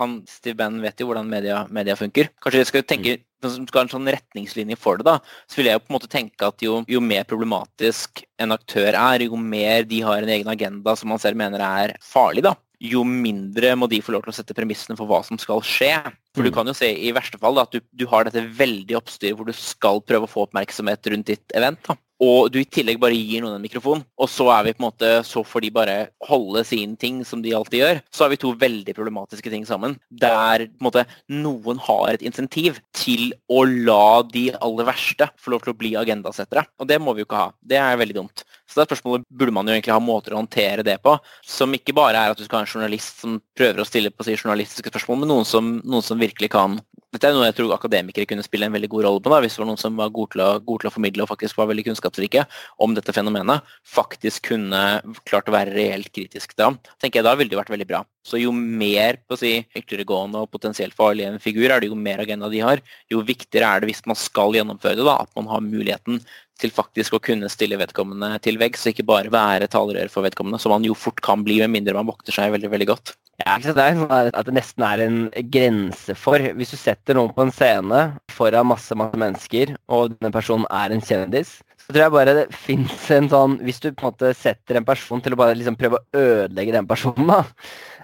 han, Steve Bannon vet jo hvordan media, media funker. Kanskje jeg skal tenke som skal ha en sånn retningslinje for det, da, så vil jeg jo på en måte tenke at jo, jo, mer problematisk en aktør er, jo mer de har en egen agenda som man selv mener er farlig, da, jo mindre må de få lov til å sette premissene for hva som skal skje. For du mm. kan jo se i verste fall da, at du, du har dette veldig oppstyret hvor du skal prøve å få oppmerksomhet rundt ditt event. da og du i tillegg bare gir noen en mikrofon, og så er vi på en måte, så får de bare holde sin ting som de alltid gjør, så har vi to veldig problematiske ting sammen. Der på en måte, noen har et insentiv til å la de aller verste få lov til å bli agendasettere. Og det må vi jo ikke ha. Det er veldig dumt. Så det er spørsmålet burde man jo egentlig ha måter å håndtere det på, som ikke bare er at du skal ha en journalist som prøver å stille på å si journalistiske spørsmål, men noen som, noen som virkelig kan dette er noe jeg tror akademikere kunne spille en veldig god rolle på, da, hvis det var noen som var god til, å, god til å formidle og faktisk var veldig kunnskapsrike om dette fenomenet, faktisk kunne klart å være reelt kritisk da. tenker jeg Da ville det vært veldig bra. Så jo mer på å si, ytterliggående og potensielt farlig en figur er det, jo mer agenda de har, jo viktigere er det hvis man skal gjennomføre det, da, at man har muligheten til faktisk å kunne stille vedkommende til veggs, og ikke bare være talerør for vedkommende, som man jo fort kan bli, med mindre man vokter seg veldig veldig godt. Ja, det er sånn at det nesten er en grense for Hvis du setter noen på en scene foran masse, masse mennesker, og denne personen er en kjendis, så tror jeg bare det fins en sånn Hvis du på en måte setter en person til å bare liksom prøve å ødelegge den personen, da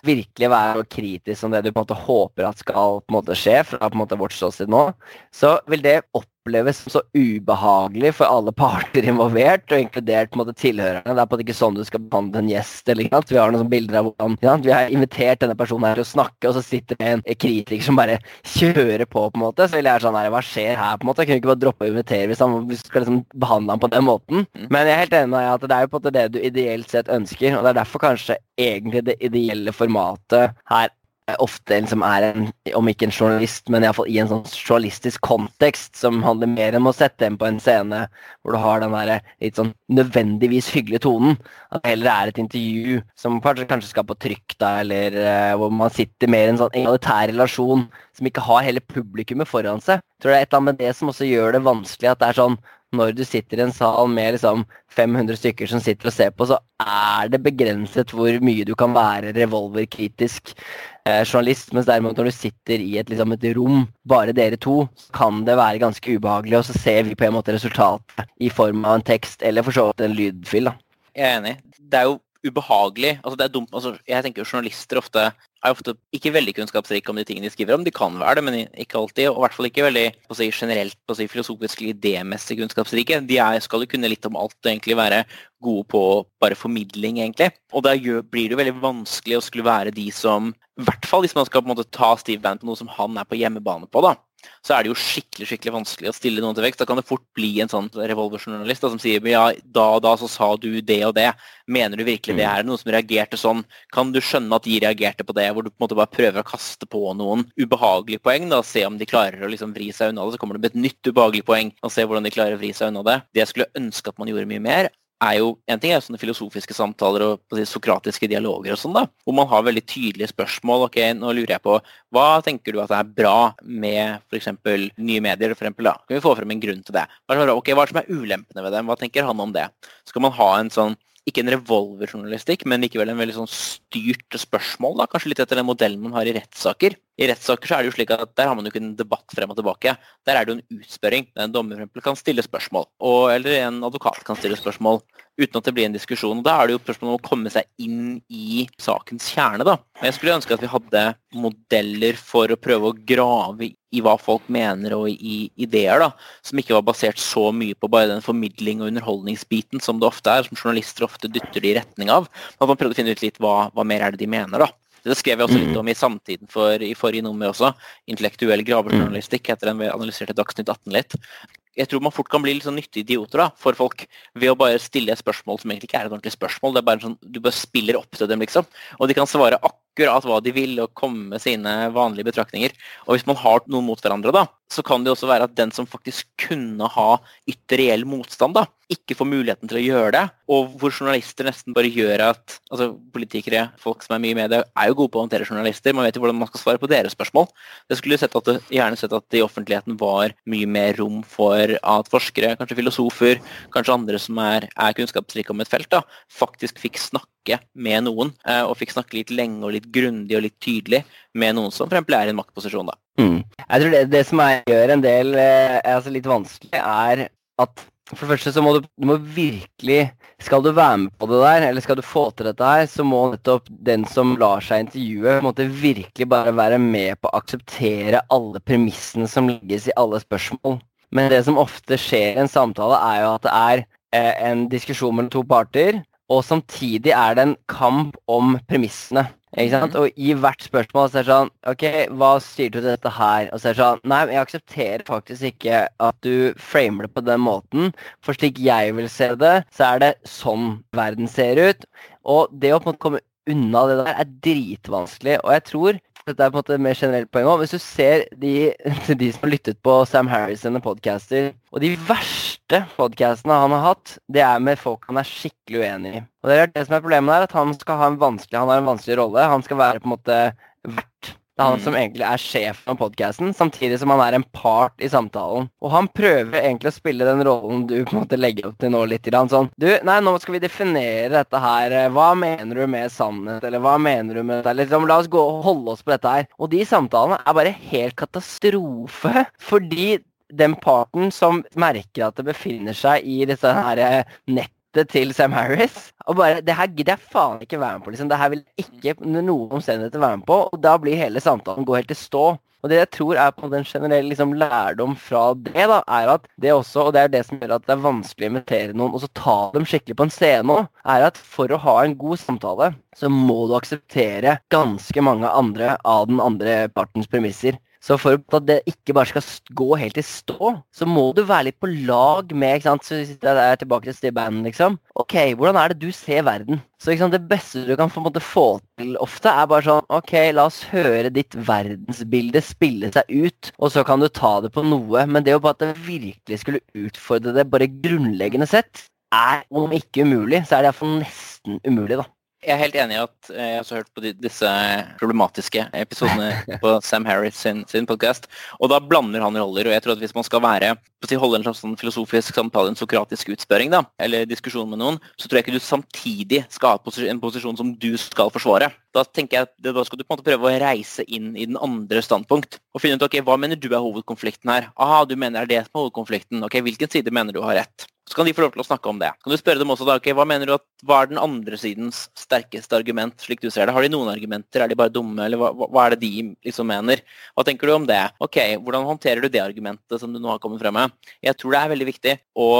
virkelig være kritisk om det du på en måte håper at skal på en måte skje fra på en måte vårt ståsted nå, så vil det oppleves som så ubehagelig for alle parter involvert, og inkludert måte tilhørerne. Det er på en ikke sånn du skal behandle en gjest. eller ikke sant? Vi har noen bilder av hvordan vi har invitert denne personen her til å snakke, og så sitter det en kritiker som bare kjører på, på en måte. Så vil jeg være sånn her, hva skjer her, på en måte? Jeg kunne ikke bare droppe å invitere hvis, han, hvis du skal liksom behandle ham på den måten. Mm. Men jeg er helt enig med deg at det er jo på en måte det du ideelt sett ønsker, og det er derfor kanskje egentlig det ideelle formatet her ofte liksom er en, om ikke en journalist, men iallfall i en sånn journalistisk kontekst som handler mer om å sette en på en scene hvor du har den der litt sånn nødvendigvis hyggelige tonen. At det heller er et intervju som kanskje, kanskje skal på trykk, da, eller uh, hvor man sitter mer i en sånn egalitær relasjon som ikke har hele publikummet foran seg. Jeg tror det er et eller annet med det som også gjør det vanskelig, at det er sånn når du sitter i en sal med liksom 500 stykker som sitter og ser på, så er det begrenset hvor mye du kan være revolverkritisk eh, journalist. Mens derimot når du sitter i et, liksom, et, rom, bare dere to, så kan det være ganske ubehagelig. Og så ser vi på en måte resultatet i form av en tekst eller for så vidt en lydfil. Da. Jeg er enig. Det er jo ubehagelig. Altså, det er dumt. Altså, jeg tenker jo journalister ofte er ofte ikke veldig kunnskapsrike om de tingene de skriver om. De kan være det, men ikke alltid. Og i hvert fall ikke veldig på si, generelt på si, filosofisk idémessig kunnskapsrike. De er, skal jo kunne litt om alt og egentlig være gode på bare formidling, egentlig. Og da blir det jo veldig vanskelig å skulle være de som I hvert fall hvis man skal på en måte ta Steve Bannon på noe som han er på hjemmebane på, da så er det jo skikkelig skikkelig vanskelig å stille noen til vekst. Da kan det fort bli en sånn revolverjournalist som sier ja, da og da så sa du det og det. Mener du virkelig det? Mm. Er det noen som reagerte sånn? Kan du skjønne at de reagerte på det? Hvor du på en måte bare prøver å kaste på noen ubehagelige poeng, da, se om de klarer å liksom vri seg unna det. Så kommer det med et nytt ubehagelig poeng, og se hvordan de klarer å vri seg unna det. Det jeg skulle ønske at man gjorde mye mer, er jo En ting er sånne filosofiske samtaler og sokratiske dialoger og sånn, da, hvor man har veldig tydelige spørsmål. ok, Nå lurer jeg på hva tenker du at er bra med f.eks. nye medier? For eksempel, da? Kan vi få frem en grunn til det? Er, hva er det som er ulempene ved dem? Hva tenker han om det? Skal man ha en sånn ikke en revolverjournalistikk, men likevel en veldig sånn styrt spørsmål. da, Kanskje litt etter den modellen man har i rettssaker. I rettssaker så er det jo slik at der har man jo ikke en debatt frem og tilbake. Der er det jo en utspørring. Der En dommer for eksempel, kan stille spørsmål, og, eller en advokat kan stille spørsmål uten at det blir en diskusjon. og Da er det jo spørsmål om å komme seg inn i sakens kjerne. da. Men Jeg skulle ønske at vi hadde modeller for å prøve å grave i hva folk mener og i ideer, da, som ikke var basert så mye på bare den formidling og underholdningsbiten som det ofte er, som journalister ofte dytter det i retning av. Men At man prøvde å finne ut litt hva, hva mer er det de mener. da. Det skrev jeg også litt mm. om i Samtiden for, i forrige nummer også. Intellektuell gravejournalistikk heter den vi analyserte Dagsnytt 18 litt jeg tror man fort kan bli litt sånn nyttige idioter da, for folk ved å bare stille et spørsmål som egentlig ikke er et ordentlig spørsmål. det er bare sånn, Du bare spiller opp til dem, liksom. Og de kan svare akkurat akkurat hva de vil og komme med sine vanlige betraktninger. Og hvis man har noen mot hverandre, da, så kan det også være at den som faktisk kunne ha reell motstand, da, ikke får muligheten til å gjøre det. Og hvor journalister nesten bare gjør at altså Politikere, folk som er mye i media, er jo gode på å håndtere journalister. Man vet jo hvordan man skal svare på deres spørsmål. Jeg skulle sett at gjerne sett at det i offentligheten var mye mer rom for at forskere, kanskje filosofer, kanskje andre som er, er kunnskapsrike om et felt, da, faktisk fikk snakke med noen. Eh, og fikk snakke litt lenge og litt grundig og litt tydelig med noen som f.eks. er i en maktposisjon. da. Mm. Jeg tror det, det som er, gjør en del eh, altså litt vanskelig, er at for det første så må du, du må virkelig Skal du være med på det der, eller skal du få til dette her, så må nettopp den som lar seg intervjue, måtte virkelig bare være med på å akseptere alle premissene som legges i alle spørsmål. Men det som ofte skjer i en samtale, er jo at det er eh, en diskusjon mellom to parter, og samtidig er det en kamp om premissene. Ikke sant? Og i hvert spørsmål så er det sånn OK, hva sier du til dette her? Og så er det sånn Nei, jeg aksepterer faktisk ikke at du framer det på den måten. For slik jeg vil se det, så er det sånn verden ser ut. Og det å på en måte komme unna det der er dritvanskelig. Og jeg tror dette er på en måte mer generelt poeng òg. Hvis du ser de, [LAUGHS] de, som har lyttet på Sam Harris sine podcaster, og de verste podcastene han har hatt, det er med folk han er skikkelig uenig i. Og det er det som er problemet der, at han skal ha en vanskelig, han har en vanskelig rolle. Han skal være på en måte vert det er han som egentlig er sjefen av podkasten, samtidig som han er en part i samtalen. Og han prøver egentlig å spille den rollen du på en måte legger opp til nå litt. Sånn Du, nei, nå skal vi definere dette her. Hva mener du med sannhet? Eller hva mener du med dette? Liksom, la oss gå og holde oss på dette her. Og de samtalene er bare helt katastrofe. Fordi den parten som merker at det befinner seg i dette her eh, nett til Sam Harris. Og bare, Det her gidder jeg faen ikke være med på. liksom. Det her vil jeg ikke under noen omstendigheter være med på. Og da blir hele samtalen gå helt i stå. Og det jeg tror er på den generelle liksom, lærdom fra det, da, er at det også, og det er det som gjør at det er vanskelig å invitere noen og så ta dem skikkelig på en scene òg, er at for å ha en god samtale, så må du akseptere ganske mange andre av den andre partens premisser. Så for at det ikke bare skal gå helt i stå, så må du være litt på lag med ikke sant? Så jeg er tilbake til Steve liksom. Ok, hvordan er det du ser verden? Så sant, det beste du kan få, få til ofte, er bare sånn Ok, la oss høre ditt verdensbilde spille seg ut, og så kan du ta det på noe. Men det å bare at det virkelig skulle utfordre det bare grunnleggende sett, er om ikke umulig, så er det iallfall nesten umulig, da. Jeg er helt enig i at eh, jeg har hørt på disse problematiske episodene [LAUGHS] på Sam Harris sin, sin podkast. Og da blander han roller. Og jeg tror at hvis man skal være, holde en slags sånn filosofisk samtale, en sokratisk utspørring, da, eller diskusjon med noen, så tror jeg ikke du samtidig skal ha en posisjon som du skal forsvare. Da tenker jeg at da skal du på en måte prøve å reise inn i den andre standpunkt. Og finne ut ok, hva mener du er hovedkonflikten her. Aha, du mener det er det som er hovedkonflikten. Ok, Hvilken side mener du har rett? Så kan de få lov til å snakke om det. Kan du spørre dem også da, okay, hva mener du at, hva er den andre sidens sterkeste argument, slik du ser det? Har de noen argumenter, er de bare dumme, eller hva, hva er det de liksom mener? Hva tenker du om det? Ok, hvordan håndterer du det argumentet som du nå har kommet frem med? Jeg tror det er veldig viktig å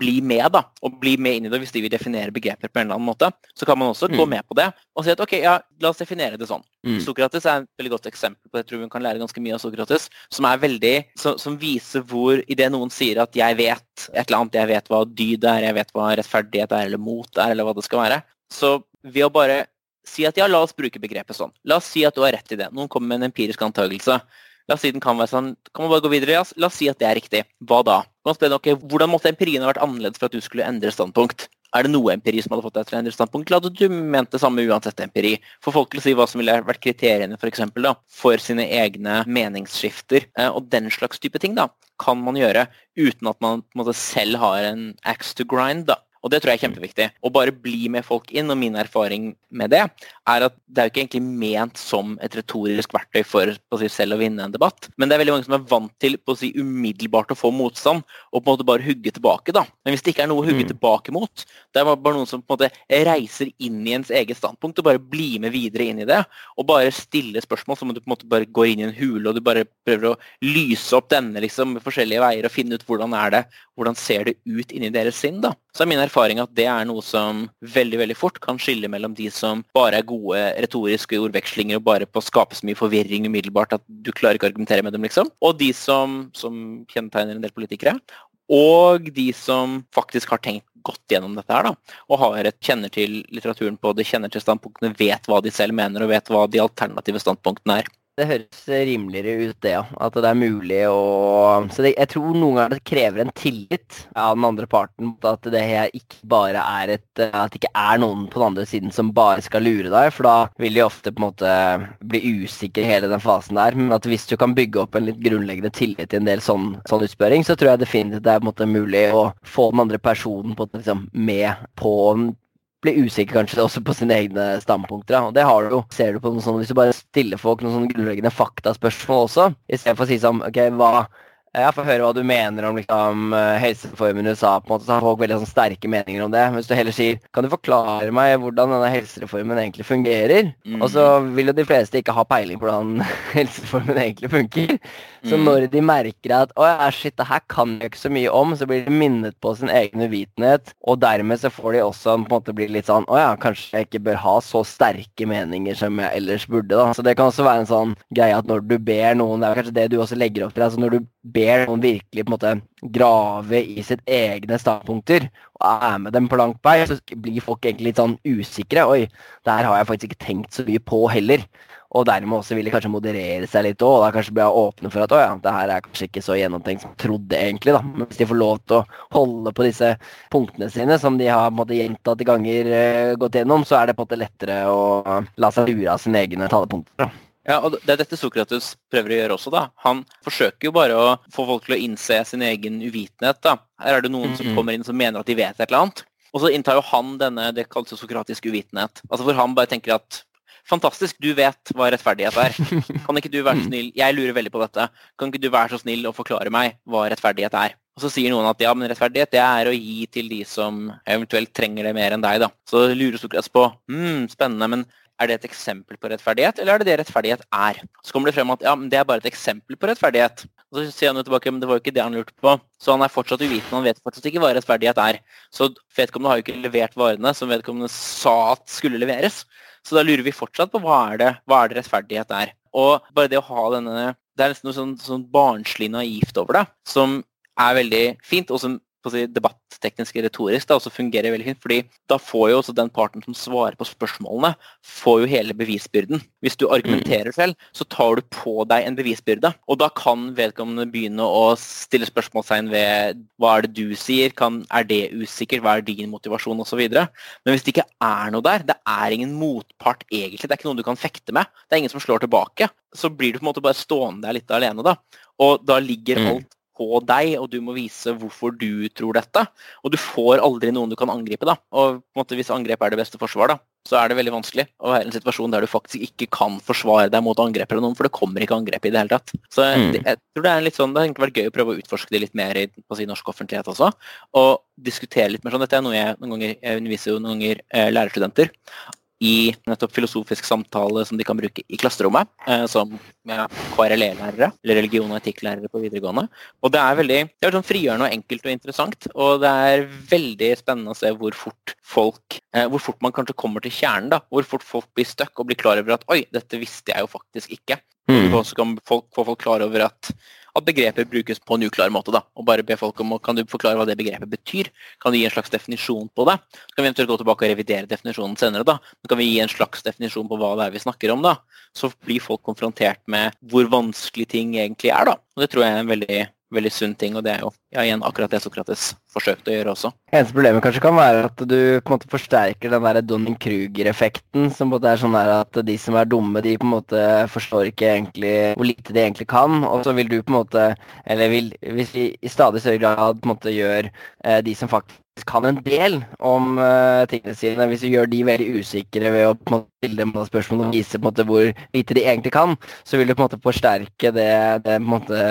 bli med, da. Og bli med inn i det hvis de vil definere begreper på en eller annen måte. Så kan man også mm. gå med på det og si at ok, ja, la oss definere det sånn. Mm. Sokrates er et veldig godt eksempel på det. Jeg tror hun kan lære ganske mye av Sokrates. Som er veldig, som, som viser hvor idet noen sier at 'jeg vet et eller annet', 'jeg vet hva dyd er', 'jeg vet hva rettferdighet er', eller 'mot er', eller hva det skal være. Så ved å bare si at ja, la oss bruke begrepet sånn. La oss si at du har rett i det. Noen kommer med en empirisk antakelse. La oss si den kan være sånn, kan man bare gå videre? Ja, la oss si at det er riktig. Hva da? Man spør, okay, hvordan måtte empirien ha vært annerledes for at du skulle endre standpunkt? Er det noe empiri som hadde fått deg til å endre standpunkt, eller hadde du ment det samme uansett empiri? For folk til å si hva som ville vært kriteriene for, eksempel, da, for sine egne meningsskifter. Eh, og den slags type ting da, kan man gjøre uten at man måte, selv har en axe to grind. da. Og det tror jeg er kjempeviktig. Å bare bli med folk inn, og min erfaring med det, er at det er jo ikke egentlig ment som et retorisk verktøy for si, selv å vinne en debatt. Men det er veldig mange som er vant til på å si, umiddelbart å få motstand, og på en måte bare hugge tilbake. da. Men hvis det ikke er noe å hugge mm. tilbake mot, det er bare noen som på en måte reiser inn i ens eget standpunkt og bare blir med videre inn i det, og bare stiller spørsmål som om du på en måte bare går inn i en hule og du bare prøver å lyse opp denne liksom med forskjellige veier og finne ut hvordan er det, hvordan ser det ut inni deres sinn. da. Så er min erfaring at det er noe som veldig veldig fort kan skille mellom de som bare er gode retoriske ordvekslinger og bare på å skape så mye forvirring umiddelbart at du klarer ikke å argumentere med dem, liksom, og de som, som kjennetegner en del politikere. og de som faktisk har tenkt godt gjennom dette her, da, og har et, kjenner til litteraturen på det, kjenner til standpunktene, vet hva de selv mener, og vet hva de alternative standpunktene er. Det høres rimeligere ut, det, ja. At det er mulig å Så det, jeg tror noen ganger det krever en tillit av den andre parten. At det her ikke bare er et At det ikke er noen på den andre siden som bare skal lure deg. For da vil de ofte på en måte bli usikre i hele den fasen der. Men at hvis du kan bygge opp en litt grunnleggende tillit i en del sånn, sånn utspørring, så tror jeg definitivt det er på en måte mulig å få den andre personen på, liksom, med på blir usikker kanskje [LAUGHS] også på sine egne standpunkter. Og det har du jo. Ser du på noe sånt, Hvis du bare stiller folk noen sånne grunnleggende faktaspørsmål også, istedenfor å si sånn OK, hva jeg får høre hva du mener om liksom, eh, helsereformen i USA. på en måte, så har folk veldig sånn, sterke meninger om det. Hvis du heller sier kan du forklare meg hvordan denne helsereformen egentlig fungerer? Mm. Og så vil jo de fleste ikke ha peiling på hvordan [LAUGHS] helsereformen egentlig funker. Så mm. når de merker at å ja, shit, det her kan jeg ikke så mye om, så blir de minnet på sin egen uvitenhet. Og dermed så får de også på en måte bli litt sånn å ja, kanskje jeg ikke bør ha så sterke meninger som jeg ellers burde. da. Så det kan også være en sånn greie at når du ber noen, det er kanskje det du også legger opp til. altså når du ber noen virkelig på en måte grave i sitt egne standpunkter og er med dem på langt vei, så blir folk egentlig litt sånn usikre. Oi, der har jeg faktisk ikke tenkt så mye på heller. Og dermed også vil de kanskje moderere seg litt òg. Da kanskje bli åpne for at å ja, det her er kanskje ikke så gjennomtenkt som jeg trodde egentlig. da. Men hvis de får lov til å holde på disse punktene sine, som de har måte gjentatte ganger uh, gått gjennom, så er det på en måte lettere å la seg lure av sine egne talepunkter. da. Ja, og Det er dette Sokrates prøver å gjøre også. da. Han forsøker jo bare å få folk til å innse sin egen uvitenhet. da. Her er det noen mm -hmm. som kommer inn som mener at de vet et eller annet. Og så inntar jo han denne det kalles sokratisk uvitenhet. Altså Hvor han bare tenker at fantastisk, du vet hva rettferdighet er. Kan ikke du være så snill, jeg lurer veldig på dette, kan ikke du være så snill å forklare meg hva rettferdighet er? Og så sier noen at ja, men rettferdighet det er å gi til de som eventuelt trenger det mer enn deg. da. Så lurer Sokrates på hm, spennende, men er det et eksempel på rettferdighet, eller er det det rettferdighet er? Så kommer det frem at ja, men det er bare et eksempel på rettferdighet. Og så sier han jo tilbake men det var jo ikke det han lurte på. Så han er fortsatt uvitende, han vet fortsatt ikke hva rettferdighet er. Så vedkommende har jo ikke levert varene som vedkommende sa at skulle leveres. Så da lurer vi fortsatt på hva er det, hva er det rettferdighet er. Og bare det å ha denne Det er nesten noe sånn, sånn barnslig naivt over det, som er veldig fint, og som si, debatteknisk retorisk da, også fungerer veldig fint. fordi da får jo også den parten som svarer på spørsmålene, får jo hele bevisbyrden. Hvis du argumenterer selv, så tar du på deg en bevisbyrde. Og da kan vedkommende begynne å stille spørsmålstegn ved hva er det du sier, kan, er det usikkert, hva er din motivasjon osv. Men hvis det ikke er noe der, det er ingen motpart egentlig, det er ikke noen du kan fekte med, det er ingen som slår tilbake, så blir du på en måte bare stående der litt alene. da. Og da ligger mm. alt på deg, og du må vise hvorfor du tror dette. Og du får aldri noen du kan angripe. da. Og på en måte, hvis angrep er det beste forsvar, da, så er det veldig vanskelig å være i en situasjon der du faktisk ikke kan forsvare deg mot angrep eller noen, for det kommer ikke angrep i det hele tatt. Så mm. det, jeg tror det er litt sånn, det har vært gøy å prøve å utforske det litt mer i si, norsk offentlighet også. Og diskutere litt mer sånn. Dette er noe jeg noen ganger, jeg underviser jo noen ganger eh, lærerstudenter i nettopp filosofisk samtale som de kan bruke i klasserommet, eh, som ja, KRLE-lærere, eller religion- og etikklærere på videregående. Og det er veldig det er sånn frigjørende og enkelt og interessant, og det er veldig spennende å se hvor fort folk, eh, hvor fort man kanskje kommer til kjernen, da, hvor fort folk blir stuck og blir klar over at oi, dette visste jeg jo faktisk ikke. Mm. Og så kan folk, få folk klar over at at begrepet brukes på en uklar måte. da, og bare be folk om, Kan du forklare hva det begrepet betyr? Kan du gi en slags definisjon på det? Så kan vi eventuelt gå tilbake og revidere definisjonen senere. da, Men kan vi gi en slags definisjon på hva det er vi snakker om. da, Så blir folk konfrontert med hvor vanskelig ting egentlig er. da, og Det tror jeg er en veldig veldig sunn ting, og det er jo ja, igjen akkurat det Sokrates forsøkte å gjøre også. Eneste problemet kanskje kan være at du på en måte forsterker den der Donning-Kruger-effekten, som måte er sånn at de som er dumme, de på en måte forstår ikke egentlig hvor lite de egentlig kan, og så vil du på en måte, eller vil, hvis vi i stadig større grad på en måte gjør eh, de som faktisk kan en del om uh, tingene sine. Hvis du gjør de veldig usikre ved å på en måte, stille dem spørsmål og vise på en måte, hvor lite de egentlig kan, så vil du på en måte forsterke det, det på en måte,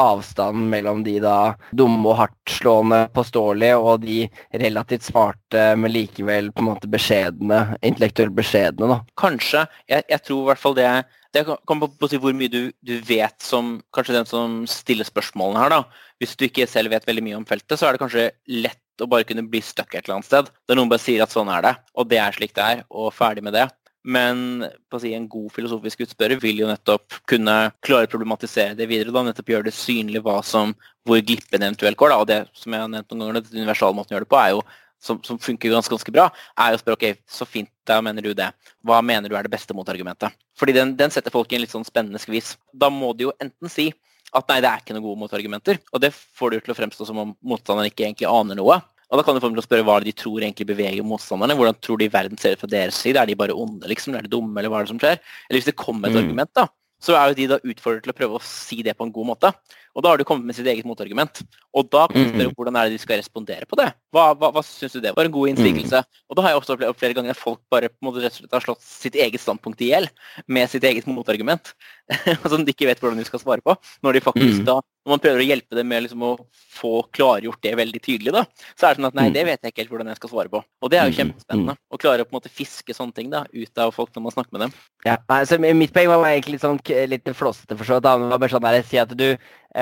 avstanden mellom de da dumme og hardtslående påståelige og de relativt smarte, men likevel på en måte beskjedne, intellektuelt beskjedne. da. Kanskje. Jeg, jeg tror i hvert fall det det kommer på å si hvor mye du, du, vet som kanskje den som stiller spørsmålene her. da. Hvis du ikke selv vet veldig mye om feltet, så er det kanskje lett å bare kunne bli stuck et eller annet sted. Der noen bare sier at sånn er det, og det er slik det er, og ferdig med det. Men på å si, en god filosofisk utspørrer vil jo nettopp kunne klare å problematisere det videre. da, Nettopp gjøre det synlig hva som, hvor glippen eventuelt går. da, og Det som jeg har nevnt noen ganger, den universale måten å gjøre det på, er jo som, som, funker ganske, ganske bra, er jo å spørre ok, så fint, da mener du det. Hva mener du er det beste motargumentet? Fordi den, den setter folk i en litt sånn spennende skvis. Da må de jo enten si at nei, det er ikke noen gode motargumenter. Og det får det jo til å fremstå som om motstanderen ikke egentlig aner noe. Og da kan du få dem til å spørre hva de tror egentlig beveger motstanderne. Hvordan tror de verden ser ut fra deres side? Er de bare onde, liksom? Er de dumme, eller hva er det som skjer? Eller hvis det kommer et mm. argument, da, så er jo de da utfordret til å prøve å si det på en god måte. Og da har de kommet med sitt eget motargument. Og da kan du mm. spørre hvordan er det de skal respondere på det. Hva, hva, hva syns du det var en god innsigelse? Mm. Og da har jeg også opplevd flere ganger at folk bare på en måte rett og slett har slått sitt eget standpunkt i hjel med sitt eget motargument. [LAUGHS] som de ikke vet hvordan de skal svare på. Når de faktisk da når man prøver å hjelpe dem med liksom å få klargjort det veldig tydelig, da, så er det sånn at nei, det vet jeg ikke helt hvordan jeg skal svare på. Og det er jo kjempespennende. Å klare å på en måte fiske sånne ting da, ut av folk når man snakker med dem. Ja, altså Mitt poeng var egentlig litt sånn litt flåsete for så vidt. Det var bare sånn der, si at du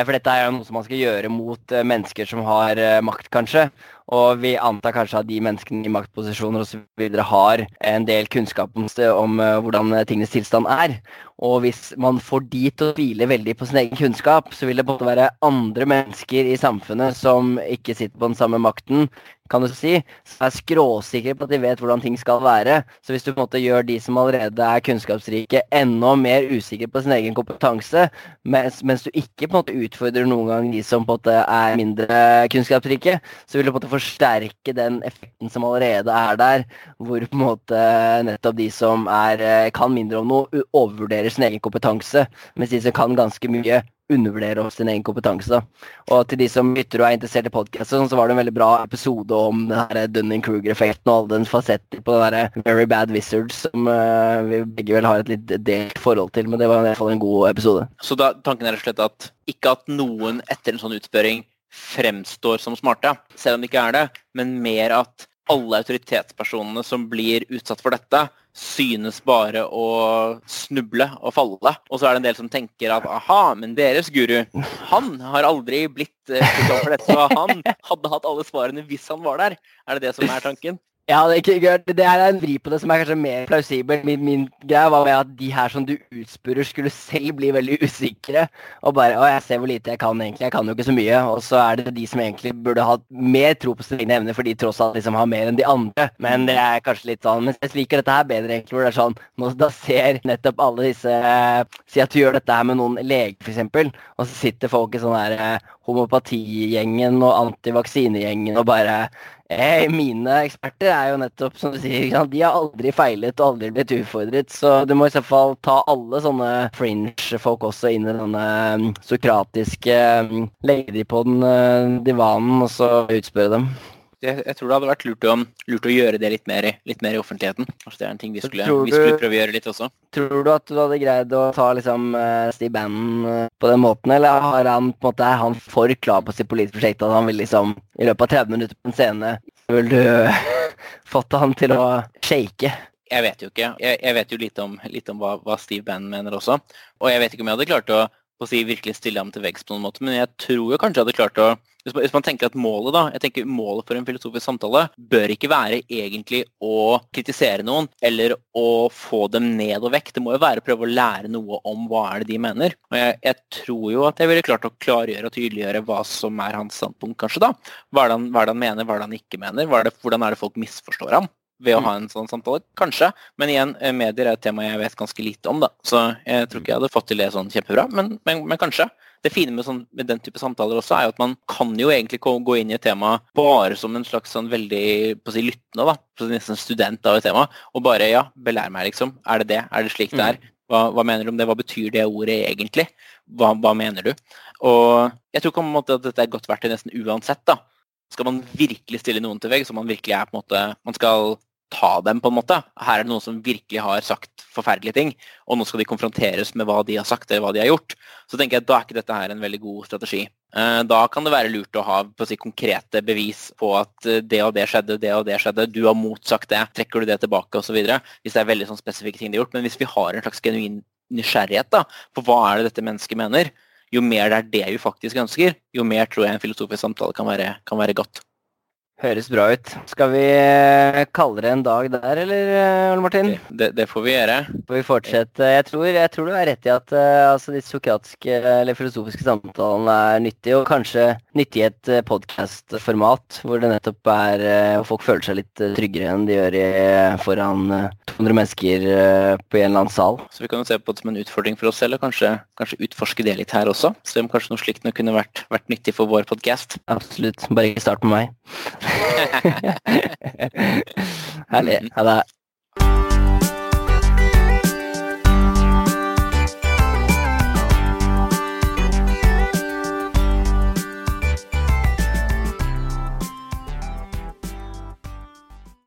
for dette er jo noe som man skal gjøre mot eh, mennesker som har eh, makt, kanskje. Og vi antar kanskje at de menneskene i maktposisjoner osv. har en del kunnskap om, om hvordan tingenes tilstand er. Og hvis man får de til å hvile veldig på sin egen kunnskap, så vil det både være andre mennesker i samfunnet som ikke sitter på den samme makten, kan du si, som er skråsikre på at de vet hvordan ting skal være. Så hvis du på en måte gjør de som allerede er kunnskapsrike, enda mer usikre på sin egen kompetanse, mens, mens, du ikke på en måte utfordrer noen gang de som på en måte er mindre kunnskapsrike, så vil du på en måte forsterke den effekten som allerede er der, hvor på en måte nettopp de som er, kan mindre om noe, overvurderer sin egen kompetanse, mens de som kan ganske mye, undervurdere sin egen kompetanse. Da. Og til de som lytter og er interessert i podkasten, så var det en veldig bra episode om Dunning-Kruger-effekten og alle den fasetten på den der Very Bad Wizards som uh, vi begge vel har et litt delt forhold til, men det var i hvert fall en god episode. Så da, tanken er rett og slett at ikke at noen etter en sånn utspørring fremstår som smarte, selv om de ikke er det, men mer at alle autoritetspersonene som blir utsatt for dette, synes bare å snuble og falle. Og så er det en del som tenker at aha, men deres guru, han har aldri blitt uh, for dette, så han hadde hatt alle svarene hvis han var der. Er det det som er tanken? Ja, det, det er en vri på det som er kanskje mer plausibel. Min, min greie var med at de her som du utspurrer, skulle selv bli veldig [LAUGHS] usikre. Og bare Å, jeg ser hvor lite jeg kan egentlig. Jeg kan jo ikke så mye. Og så er det de som egentlig burde hatt mer tro på sine evner, for de tross alt liksom har mer enn de andre. Men det er kanskje litt sånn Men jeg liker dette her bedre, egentlig, hvor det er sånn Nå da ser nettopp alle disse Si at du gjør dette her med noen leger, f.eks., og så sitter folk i sånn her eh, homopatigjengen og antivaksinegjengen og bare mine eksperter er jo nettopp som du sier, de har aldri feilet og aldri blitt utfordret. Så du må i så fall ta alle sånne fringe-folk også inn i denne um, sokratiske um, Legge de på den uh, divanen og så utspørre dem jeg, jeg, tror det hadde vært lurt å, lurt å gjøre det litt mer, litt mer, i offentligheten. Kanskje det er en ting vi skulle, vi skulle, prøve å gjøre litt også. Tror du at du hadde greid å ta liksom uh, Steve Bannon uh, på den måten, eller har han måte, er han for klar på sitt politiske prosjekt at han vil liksom i løpet av 30 minutter på en scene Vil du [LAUGHS] fått han til å shake? Jeg vet jo ikke. Jeg, jeg vet jo litt om, litt om hva, hva, Steve Bannon mener også. Og jeg vet ikke om jeg hadde klart å, å si, virkelig stille ham til veggs på noen måte, men jeg tror jo kanskje jeg hadde klart å hvis man, hvis man, tenker at målet da, jeg tenker målet for en filosofisk samtale bør ikke være egentlig å kritisere noen eller å få dem ned og vekk. Det må jo være å prøve å lære noe om hva er det de mener. Og jeg, jeg tror jo at jeg ville klart å klargjøre og tydeliggjøre hva som er hans standpunkt, kanskje. da. Hva er det han, hva er det han mener, hva er det han ikke mener? Er det, hvordan er det folk misforstår ham? ved å ha en sånn samtale? Kanskje. Men igjen, eh, medier er et tema jeg vet ganske lite om, da. Så jeg tror ikke jeg hadde fått til det sånn kjempebra, men, men, men kanskje det fine med, sånn, med, den type samtaler også, er jo at man kan jo egentlig gå inn i et tema bare som en slags sånn veldig på å si lyttende, da. På nesten student av et tema. Og bare ja, belær meg, liksom. Er det det? Er det slik det er? Mm. Hva, hva, mener du om det? Hva betyr det ordet egentlig? Hva, hva mener du? Og jeg tror på en måte at dette er godt verktøy nesten uansett, da. Skal man virkelig stille noen til vegg, så man virkelig er på en måte Man skal ta dem, på en måte. Her er det noen som virkelig har sagt forferdelige ting, og nå skal de konfronteres med hva de har sagt eller hva de har gjort. Så tenker jeg at da er ikke dette her en veldig god strategi. Eh, da kan det være lurt å ha å si, konkrete bevis på at eh, det og det skjedde, det og det skjedde, du har motsagt det, trekker du det tilbake osv. Hvis det er veldig sånn spesifikke ting de har gjort. Men hvis vi har en slags genuin nysgjerrighet da, på hva er det dette mennesket mener, jo mer det er det vi faktisk ønsker, jo mer tror jeg en filosofisk samtale kan være, kan være godt. Høres bra ut. Skal vi eh, kalle det en dag der, eller eh, Ole Martin? Det, det, får vi gjøre. Får vi fortsette? Jeg tror, jeg tror du er rett i at uh, altså, de sokratiske eller filosofiske samtalene er nyttige, og kanskje nyttig i et podkast-format hvor det nettopp er uh, folk føler seg litt tryggere enn de gjør i, foran 200 mennesker på en eller annen sal. Så vi kan jo se på det som en utfordring for oss selv, og kanskje, kanskje utforske det litt her også. Se om kanskje noe slikt kunne vært, vært nyttig for vår podkast. Absolutt. Bare ikke start med meg. [LAUGHS] Herlig. Ha det.